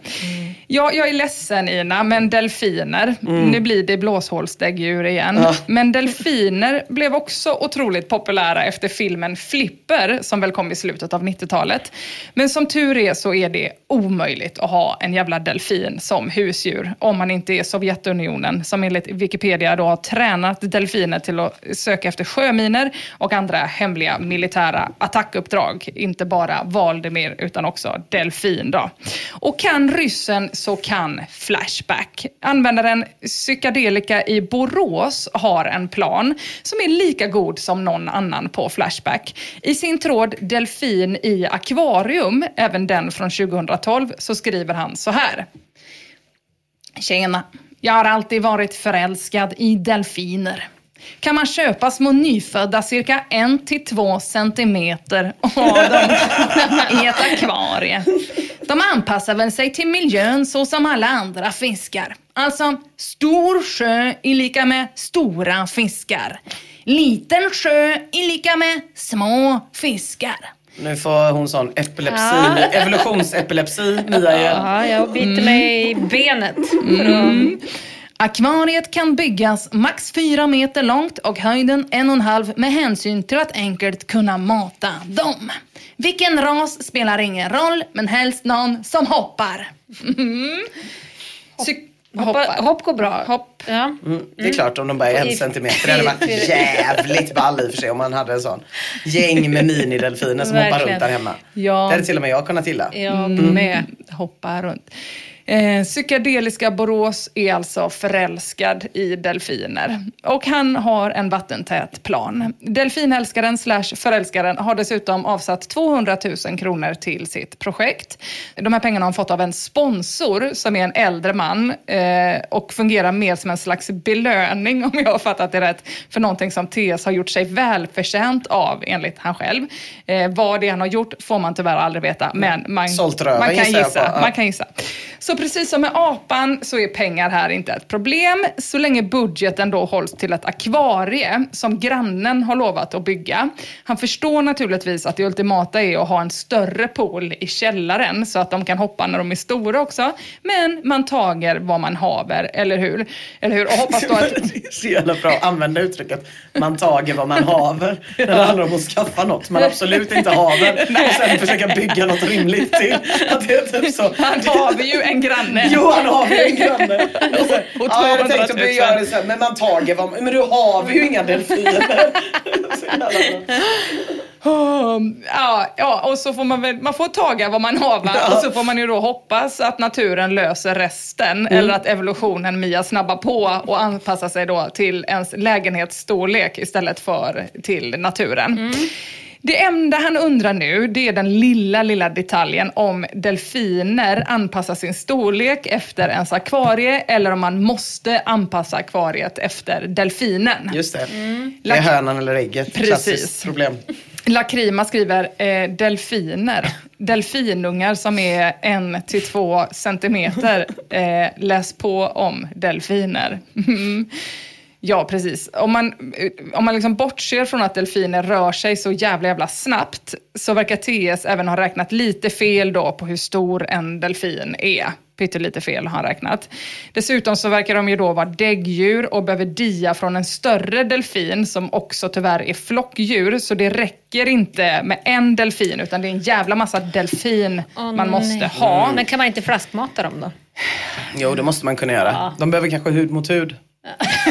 S3: Ja, jag är ledsen Ina, men delfiner. Nu blir det blåshålsdäggdjur igen.
S2: Ja.
S3: Men delfiner blev också otroligt populära efter filmen Flipper, som väl kom i slutet av 90-talet. Men som tur är så är det omöjligt att ha en jävla delfin som husdjur, om man inte är Sovjetunionen, som enligt Wikipedia då har tränat delfiner till att söka efter sjöminer och andra hemliga militära attackuppdrag. Inte bara Valdemir, utan också delfin då. Och kan ryssen så kan Flashback. Användaren Psykadelika i Borås har en plan som är lika god som någon annan på Flashback. I sin tråd Delfin i akvarium, även den från 2012, så skriver han så här. Tjena. Jag har alltid varit förälskad i delfiner. Kan man köpa små nyfödda cirka en till två centimeter av dem i ett akvarie? De anpassar väl sig till miljön så som alla andra fiskar. Alltså, stor sjö är lika med stora fiskar. Liten sjö är lika med små fiskar.
S2: Nu får hon sån epilepsi, evolutionsepilepsi, Mia igen.
S1: Ja, jag biter mig i benet.
S3: Akvariet kan byggas max 4 meter långt och höjden 1,5 med hänsyn till att enkelt kunna mata dem. Vilken ras spelar ingen roll, men helst någon som hoppar. Mm. Psyk-
S1: Hoppa, hopp går bra.
S3: Hopp.
S1: Ja.
S2: Mm, det är klart om de bara är en centimeter. Det hade varit jävligt ball i och för sig om man hade en sån gäng med minidelfiner som hoppar
S1: Verkligen.
S2: runt där hemma.
S3: Ja.
S2: Det hade till och med jag kunnat gilla.
S1: Jag
S3: Mm.
S1: med.
S3: Hoppa runt. Eh, psykedeliska Borås är alltså förälskad i delfiner. Och han har en vattentät plan. Delfinälskaren slash förälskaren har dessutom avsatt 200 000 kronor till sitt projekt. De här pengarna har han fått av en sponsor som är en äldre man eh, och fungerar mer som en slags belöning, om jag har fattat det rätt, för någonting som TS har gjort sig välförtjänt av, enligt han själv. Eh, vad det är han har gjort får man tyvärr aldrig veta, men man, man kan gissa. Man kan gissa. Så precis som med apan så är pengar här inte ett problem så länge budgeten då hålls till ett akvarie som grannen har lovat att bygga. Han förstår naturligtvis att det ultimata är att ha en större pool i källaren så att de kan hoppa när de är stora också. Men man tager vad man haver, eller hur? Eller hur? Och hoppas då att...
S2: Det är så jävla bra att använda uttrycket man tager vad man haver. När det handlar om att skaffa något man absolut inte haver. Och sen försöka bygga något rimligt till. Att det är typ så.
S3: Han har vi ju en granne.
S2: Jo, han har ju en granne. Och sen,
S3: Och
S2: ja, jag hade
S3: 200
S2: tänkt
S3: 000.
S2: att vi gör det så här, men man tager vad Men du har vi ju inga delfiner.
S3: Um, ja, ja, och så får man väl, man får taga vad man havar
S2: Ja.
S3: och så får man ju då hoppas att naturen löser resten eller att evolutionen Mia snabbar på och anpassar sig då till ens lägenhetsstorlek istället för till naturen. Det enda han undrar nu, det är den lilla, lilla detaljen om delfiner anpassar sin storlek efter ens akvarie eller om man måste anpassa akvariet efter delfinen.
S2: Just det. Det är hönan eller ägget.
S3: Precis.
S2: Klassiskt problem.
S3: Lakrima skriver eh, delfiner. Delfinungar som är en till två centimeter. Eh, läs på om delfiner. Mm. Ja, precis. Om man, om man liksom bortser från att delfiner rör sig så jävla jävla snabbt så verkar TS även ha räknat lite fel då på hur stor en delfin är. Pyttelite fel har han räknat. Dessutom så verkar de ju då vara däggdjur och behöver dia från en större delfin som också tyvärr är flockdjur. Så det räcker inte med en delfin utan det är en jävla massa delfin
S1: Åh,
S3: man måste
S1: nej.
S3: ha.
S1: Men kan man inte flaskmata dem då?
S2: Jo, det måste man kunna göra. De behöver kanske hud mot hud.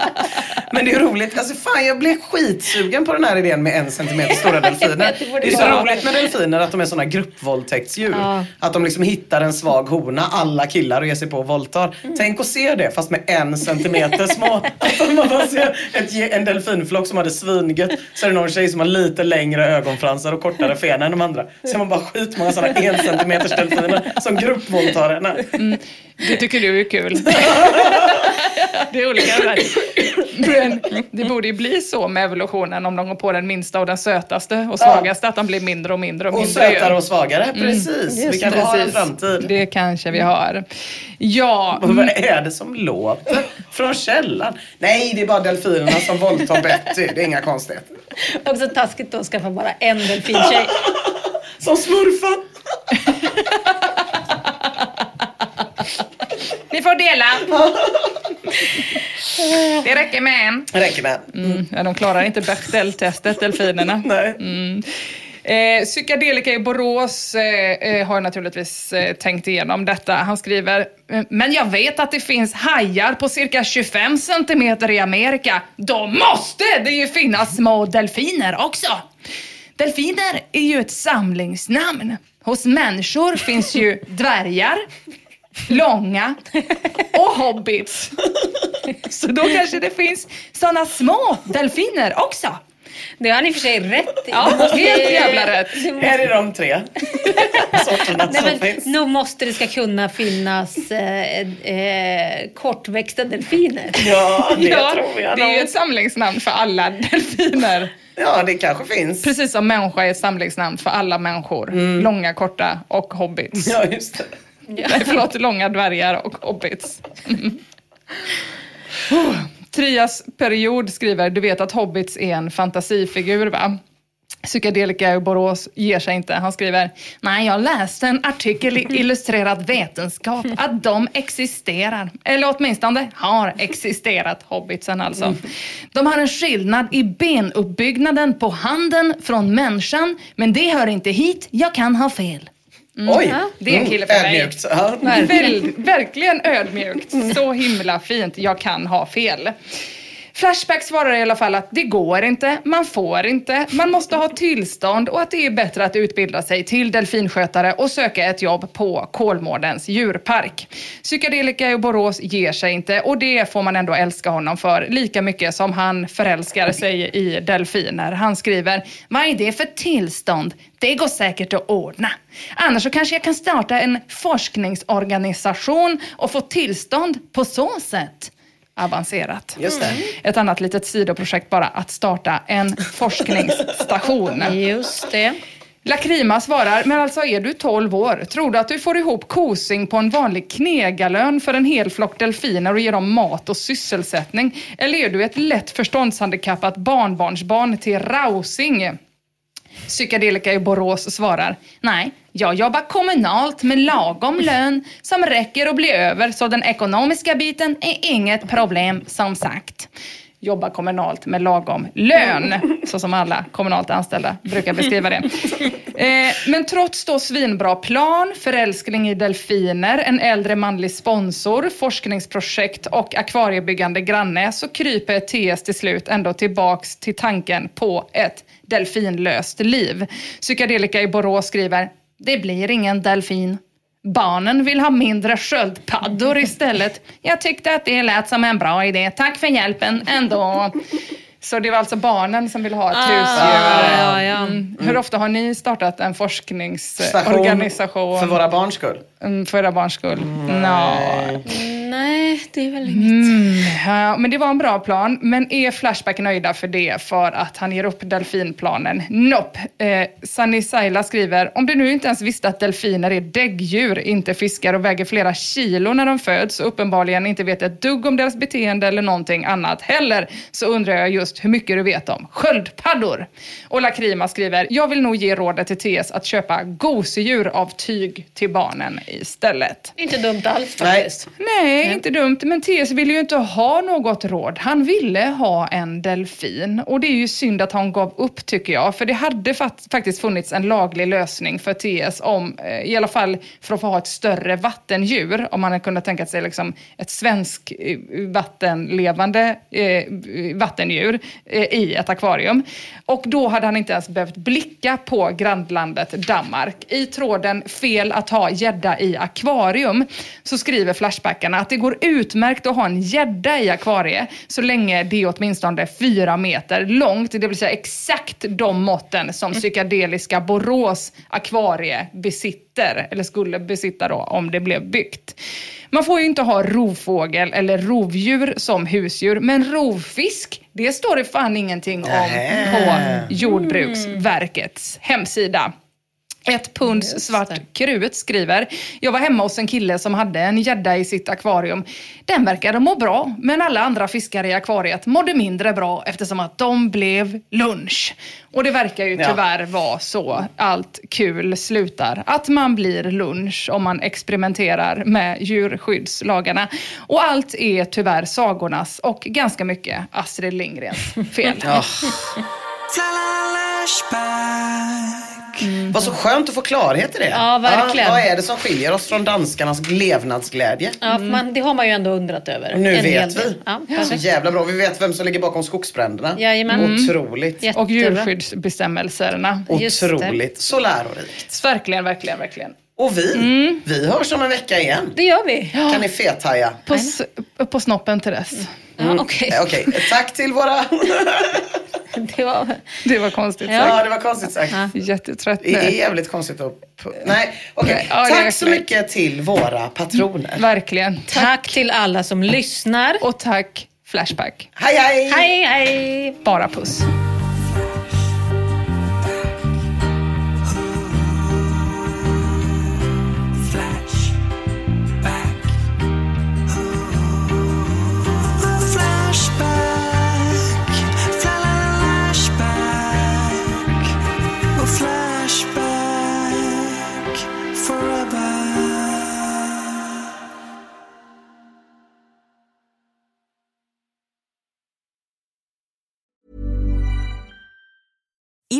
S2: Men det är roligt. Alltså fan, jag blev skitsugen på den här idén med en centimeter stora delfiner.
S1: Det
S2: är så roligt med delfiner att de är såna gruppvåldtäktsdjur.
S1: Ja.
S2: Att de liksom hittar en svag hona, alla killar och ger sig på och våldtar.
S1: Mm.
S2: Tänk att se det fast med en centimeter små. Att man bara ser ett, en delfinflock som hade svingött. Så är det någon tjej som har lite längre ögonfransar och kortare fena än de andra. Så man bara skitmånga såna en centimeters delfiner som gruppvåldtar henne.
S3: Det tycker du är kul. det är olika. Men det borde ju bli så med evolutionen om de går på den minsta och den sötaste och svagaste, att de blir mindre och mindre och
S2: Och
S3: mindre. ju.
S2: sötare och svagare. Precis. Vi kanske har en framtid.
S3: Det kanske vi har. Ja,
S2: Och vad är det som låter från källan? Nej, det är bara delfinerna som våldtar Betty. Det är inga konstigheter.
S1: Också taskigt då att skaffa bara en delfintjej.
S2: Som smurfar.
S3: ni får dela. Det räcker med en.
S2: Det räcker med.
S3: Mm, ja, de klarar inte Bechdel-testet, delfinerna.
S2: Nej.
S3: Mm. Eh, Psykedelika i Borås eh, eh, har naturligtvis eh, tänkt igenom detta. Han skriver, men jag vet att det finns hajar på cirka 25 centimeter i Amerika. Då måste det ju finnas små delfiner också. Delfiner är ju ett samlingsnamn. Hos människor finns ju dvärgar, långa och hobbits. Så då kanske det finns såna små delfiner också.
S1: Det har ni i och för sig rätt i.
S3: Ja, helt jävla rätt.
S1: det
S2: är de tre sorterna
S1: Nej,
S2: som
S1: men
S2: finns.
S1: nog måste det ska kunna finnas eh, eh, kortväxta delfiner.
S2: Ja, det
S3: Ja,
S2: tror jag
S3: det är ju ett samlingsnamn för alla delfiner.
S2: Ja, det kanske finns.
S3: Precis som människa är ett samlingsnamn för alla människor. Långa, korta och hobbits.
S2: Ja, just det.
S3: Nej, förlåt, långa dvärgar och hobbits. Mm. Oh, Trias period skriver, du vet att hobbits är en fantasifigur va? Psykedelika i Borås ger sig inte. Han skriver, nej jag läste en artikel i Illustrerad vetenskap att de existerar. Eller åtminstone har existerat, hobbitsen alltså. De har en skillnad i benuppbyggnaden på handen från människan, men det hör inte hit, jag kan ha fel.
S2: Oj!
S3: Det är en kille för mig.
S2: Ödmjukt. Ja.
S3: Verkligen ödmjukt. Så himla fint. Jag kan ha fel. Flashback svarar i alla fall att det går inte, man får inte, man måste ha tillstånd och att det är bättre att utbilda sig till delfinskötare och söka ett jobb på Kolmårdens djurpark. Psykedelika i Borås ger sig inte och det får man ändå älska honom för lika mycket som han förälskar sig i delfiner. Han skriver, vad är det för tillstånd? Det går säkert att ordna. Annars så kanske jag kan starta en forskningsorganisation och få tillstånd på så sätt. Avancerat.
S2: Just det.
S3: Ett annat litet sidoprojekt bara, att starta en forskningsstation.
S1: Just det.
S3: Lakrima svarar, men alltså är du 12 år, tror du att du får ihop kosing på en vanlig knegarlön för en hel flock delfiner och ger dem mat och sysselsättning? Eller är du ett lätt förståndshandikappat barnbarnsbarn till Rausing? Psykedelika i Borås svarar, nej, jag jobbar kommunalt med lagom lön som räcker att bli över så den ekonomiska biten är inget problem som sagt. Jobba kommunalt med lagom lön, så som alla kommunalt anställda brukar beskriva det. Eh, men trots då svinbra plan, förälskling i delfiner, en äldre manlig sponsor, forskningsprojekt och akvariebyggande granne så kryper TS till slut ändå tillbaks till tanken på ett delfinlöst liv. Psykedelika i Borås skriver, det blir ingen delfin. Barnen vill ha mindre sköldpaddor istället. Jag tyckte att det lät som en bra idé. Tack för hjälpen ändå. Så det var alltså barnen som ville ha ett husdjur.
S1: ja, ja.
S3: Mm. Hur ofta har ni startat en forskningsorganisation?
S2: För våra barns skull.
S3: Mm, för era barns skull? Nå.
S1: Nej, det är väl inget.
S3: Mm, ja, men det var en bra plan. Men är Flashback nöjda för det för att han ger upp delfinplanen? Nope. Eh, Sunny Saila skriver, om du nu inte ens visste att delfiner är däggdjur, inte fiskar och väger flera kilo när de föds och uppenbarligen inte vet ett dugg om deras beteende eller någonting annat heller, så undrar jag just hur mycket du vet om sköldpaddor. Och Lakrima skriver, jag vill nog ge rådet till TS att köpa gosedjur av tyg till barnen istället.
S1: Inte dumt alls faktiskt.
S3: Nej, inte dumt. Men TS ville ju inte ha något råd. Han ville ha en delfin. Och det är ju synd att han gav upp tycker jag. För det hade faktiskt funnits en laglig lösning för TS om, eh, i alla fall för att få ha ett större vattendjur. Om man hade kunnat tänka sig liksom ett svensk eh, vattenlevande eh, vattendjur eh, i ett akvarium. Och då hade han inte ens behövt blicka på grannlandet Danmark. I tråden fel att ha gädda i akvarium så skriver Flashbackarna att det går utmärkt att ha en gädda i akvariet så länge det är åtminstone fyra meter långt. Det vill säga exakt de måtten som psykedeliska Borås akvarie besitter, eller skulle besitta då om det blev byggt. Man får ju inte ha rovfågel eller rovdjur som husdjur, men rovfisk, det står det fan ingenting om på Jordbruksverkets hemsida. Ett punds svart krut skriver, jag var hemma hos en kille som hade en gädda i sitt akvarium. Den verkade må bra, men alla andra fiskare i akvariet mådde mindre bra eftersom att de blev lunch. Och det verkar ju tyvärr ja. vara så allt kul slutar. Att man blir lunch om man experimenterar med djurskyddslagarna. Och allt är tyvärr sagornas och ganska mycket Astrid Lindgrens fel. ja.
S2: Mm. Vad så skönt att få klarhet i det.
S1: Ja, verkligen.
S2: Ja, vad är det som skiljer oss från danskarnas levnadsglädje?
S1: Ja, man, det har man ju ändå undrat över.
S2: Och nu vet vi. Ja, så jävla bra. Vi vet vem som ligger bakom skogsbränderna.
S1: Jajamän.
S2: Otroligt.
S3: Mm. Och djurskyddsbestämmelserna.
S2: Otroligt. Så lärorikt.
S3: Verkligen, verkligen, verkligen.
S2: Och vi, mm. vi hörs om en vecka igen.
S1: Det gör vi.
S2: Kan ni fethaja?
S3: På, på snoppen till dess.
S2: Mm. Ja, Okej. Okay. okay. Tack till våra...
S3: det, var... det var konstigt
S2: sagt. Ja, det var konstigt sagt. Ja.
S3: Jättetrött
S2: Det är jävligt konstigt att... Nej, okej. Okay. Ja, Tack så mycket till våra patroner.
S3: Verkligen.
S1: Tack. tack till alla som lyssnar.
S3: Och tack Flashback.
S2: Hej, hej!
S1: Hej, hej!
S3: Bara puss.